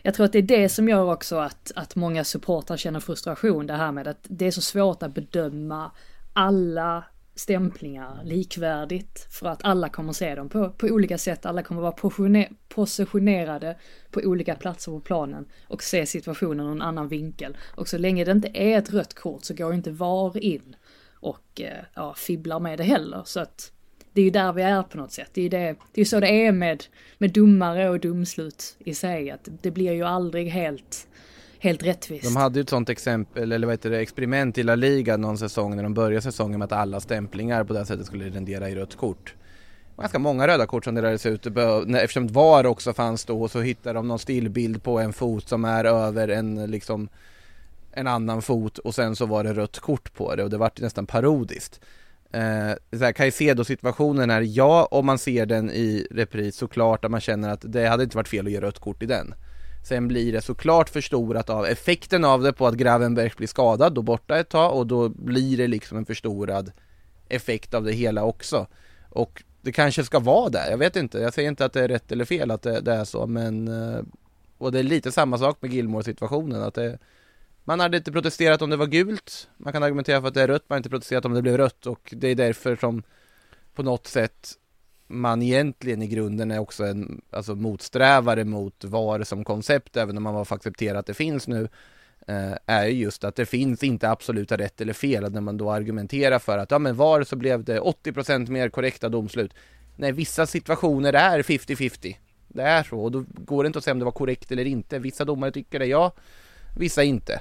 jag tror att det är det som gör också att, att många supportrar känner frustration, det här med att det är så svårt att bedöma alla stämplingar likvärdigt för att alla kommer se dem på, på olika sätt, alla kommer vara positione- positionerade på olika platser på planen och se situationen ur en annan vinkel. Och så länge det inte är ett rött kort så går inte VAR in och eh, ja, fibblar med det heller. Så att det är ju där vi är på något sätt. Det är ju det, det är så det är med, med domare och domslut i sig, att det blir ju aldrig helt, helt rättvist. De hade ju ett sånt exempel, eller vad heter det, experiment i La Liga någon säsong när de började säsongen med att alla stämplingar på det här sättet skulle rendera i rött kort. Ganska många röda kort som delades ut, eftersom VAR också fanns då så hittade de någon stillbild på en fot som är över en liksom en annan fot och sen så var det rött kort på det och det vart nästan parodiskt. Eh, så här, Caicedo-situationen är ja, om man ser den i repris såklart att man känner att det hade inte varit fel att ge rött kort i den. Sen blir det såklart förstorat av effekten av det på att Gravenberg blir skadad och borta ett tag och då blir det liksom en förstorad effekt av det hela också. Och det kanske ska vara där, jag vet inte. Jag säger inte att det är rätt eller fel att det, det är så men eh, och det är lite samma sak med Gilmore situationen att det man hade inte protesterat om det var gult Man kan argumentera för att det är rött, man har inte protesterat om det blev rött och det är därför som på något sätt man egentligen i grunden är också en alltså motsträvare mot VAR som koncept även om man har accepterat att det finns nu eh, är just att det finns inte absoluta rätt eller fel. När man då argumenterar för att ja men VAR så blev det 80% mer korrekta domslut. Nej, vissa situationer är 50-50. Det är så och då går det inte att säga om det var korrekt eller inte. Vissa domare tycker det, ja. Vissa inte.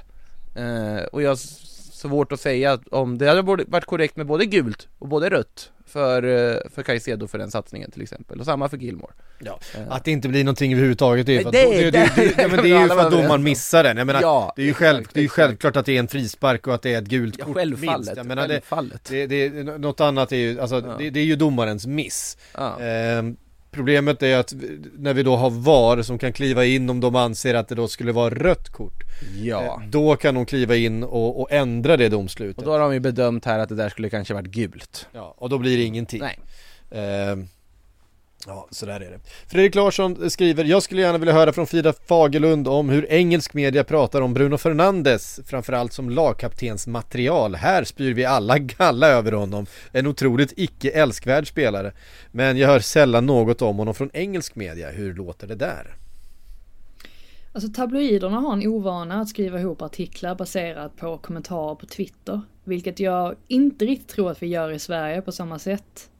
Eh, och jag har svårt att säga om det hade varit korrekt med både gult och både rött för, eh, för Caicedo för den satsningen till exempel. Och samma för Gilmore. Ja, Eh. att det inte blir någonting överhuvudtaget det är Nej, för att, det- det, det, det, ja, men det är ju för att domaren missar den. Jag menar, Ja, det är ju, själv, det är ju självklart att det är en frispark och att det är ett gult kort självfallet. minst. Jag menar, självfallet. det, det, något annat är ju, alltså, det, det är ju domarens miss. Problemet är att när vi då har VAR som kan kliva in om de anser att det då skulle vara rött kort. ja. eh, Då kan de kliva in och, och ändra det domslutet. Och då har de ju bedömt här att det där skulle kanske varit gult. ja, och då blir det ingenting. Nej. Ehm, Ja, så där är det. Fredrik Larsson eh, skriver, jag skulle gärna vilja höra från Frida Fagerlund om hur engelsk media pratar om Bruno Fernandes, framförallt som lagkaptensmaterial. Här spyr vi alla galla över honom, en otroligt icke älskvärd spelare. Men jag hör sällan något om honom från engelsk media, hur låter det där? Alltså tabloiderna har en ovana att skriva ihop artiklar baserat på kommentarer på Twitter. Vilket jag inte riktigt tror att vi gör i Sverige på samma sätt.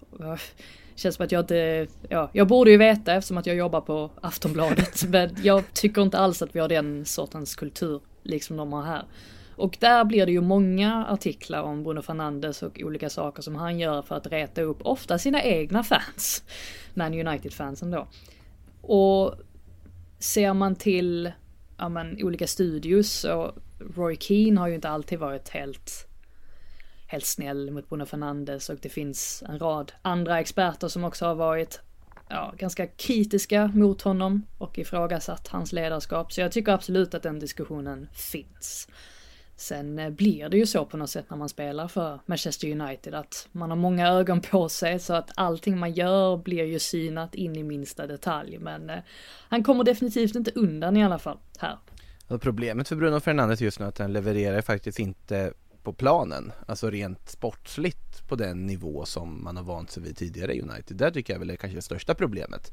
Känns som att jag inte, ja, jag borde ju veta eftersom att jag jobbar på Aftonbladet. men jag tycker inte alls att vi har den sortens kultur, liksom de har här. Och där blir det ju många artiklar om Bruno Fernandes och olika saker som han gör för att reta upp ofta sina egna fans. Man United-fansen då. Och ser man till ja, men, olika studios så Roy Keane har ju inte alltid varit helt helt snäll mot Bruno Fernandes och det finns en rad andra experter som också har varit ja, ganska kritiska mot honom och ifrågasatt hans ledarskap. Så jag tycker absolut att den diskussionen finns. Sen eh, blir det ju så på något sätt när man spelar för Manchester United att man har många ögon på sig så att allting man gör blir ju synat in i minsta detalj. Men eh, han kommer definitivt inte undan i alla fall här. Och problemet för Bruno Fernandes just nu är att han levererar faktiskt inte på planen, alltså rent sportsligt på den nivå som man har vant sig vid tidigare i United. Där tycker jag väl är kanske det största problemet.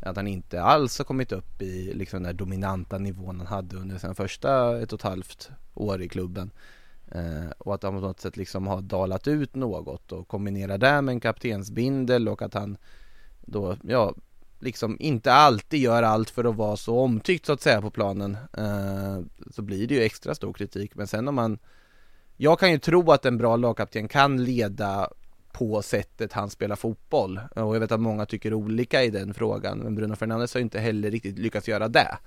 Att han inte alls har kommit upp i liksom den där dominanta nivån han hade under sina första ett och ett halvt år i klubben. Eh, och att han på något sätt liksom har dalat ut något och kombinerar det med en kaptensbindel och att han då, ja, liksom inte alltid gör allt för att vara så omtyckt så att säga på planen. Eh, så blir det ju extra stor kritik. Men sen om man jag kan ju tro att en bra lagkapten kan leda på sättet han spelar fotboll och jag vet att många tycker olika i den frågan men Bruno Fernandes har inte heller riktigt lyckats göra det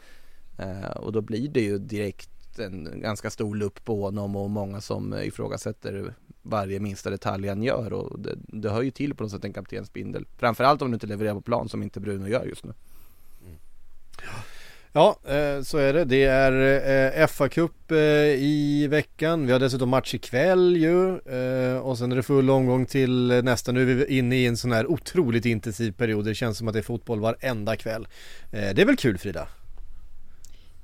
eh, och då blir det ju direkt en ganska stor lupp på honom och många som ifrågasätter varje minsta detalj han gör och det, det hör ju till på något sätt en kaptensbindel framförallt om du inte levererar på plan som inte Bruno gör just nu. Mm. Ja, eh, så är det. Det är eh, FA-cup eh, i veckan. Vi har dessutom match ikväll ju. Och sen är det full omgång till nästa. Nu är vi inne i en sån här otroligt intensiv period. Det känns som att det är fotboll varenda kväll. Det är väl kul Frida?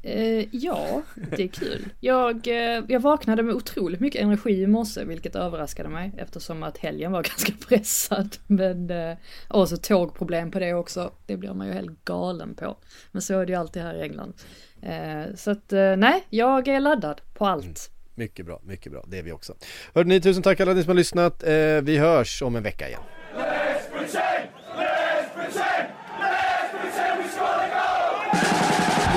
Eh, ja, det är kul. Jag, eh, jag vaknade med otroligt mycket energi i morse, vilket överraskade mig eftersom att helgen var ganska pressad. Men, eh, och så tågproblem på det också. Det blir man ju helt galen på. Men så är det ju alltid här i England. Eh, så att eh, nej, jag är laddad på allt. Mm. Mycket bra, mycket bra. Det är vi också. Hörde ni, tusen tack alla ni som har lyssnat. Eh, vi hörs om en vecka igen. Du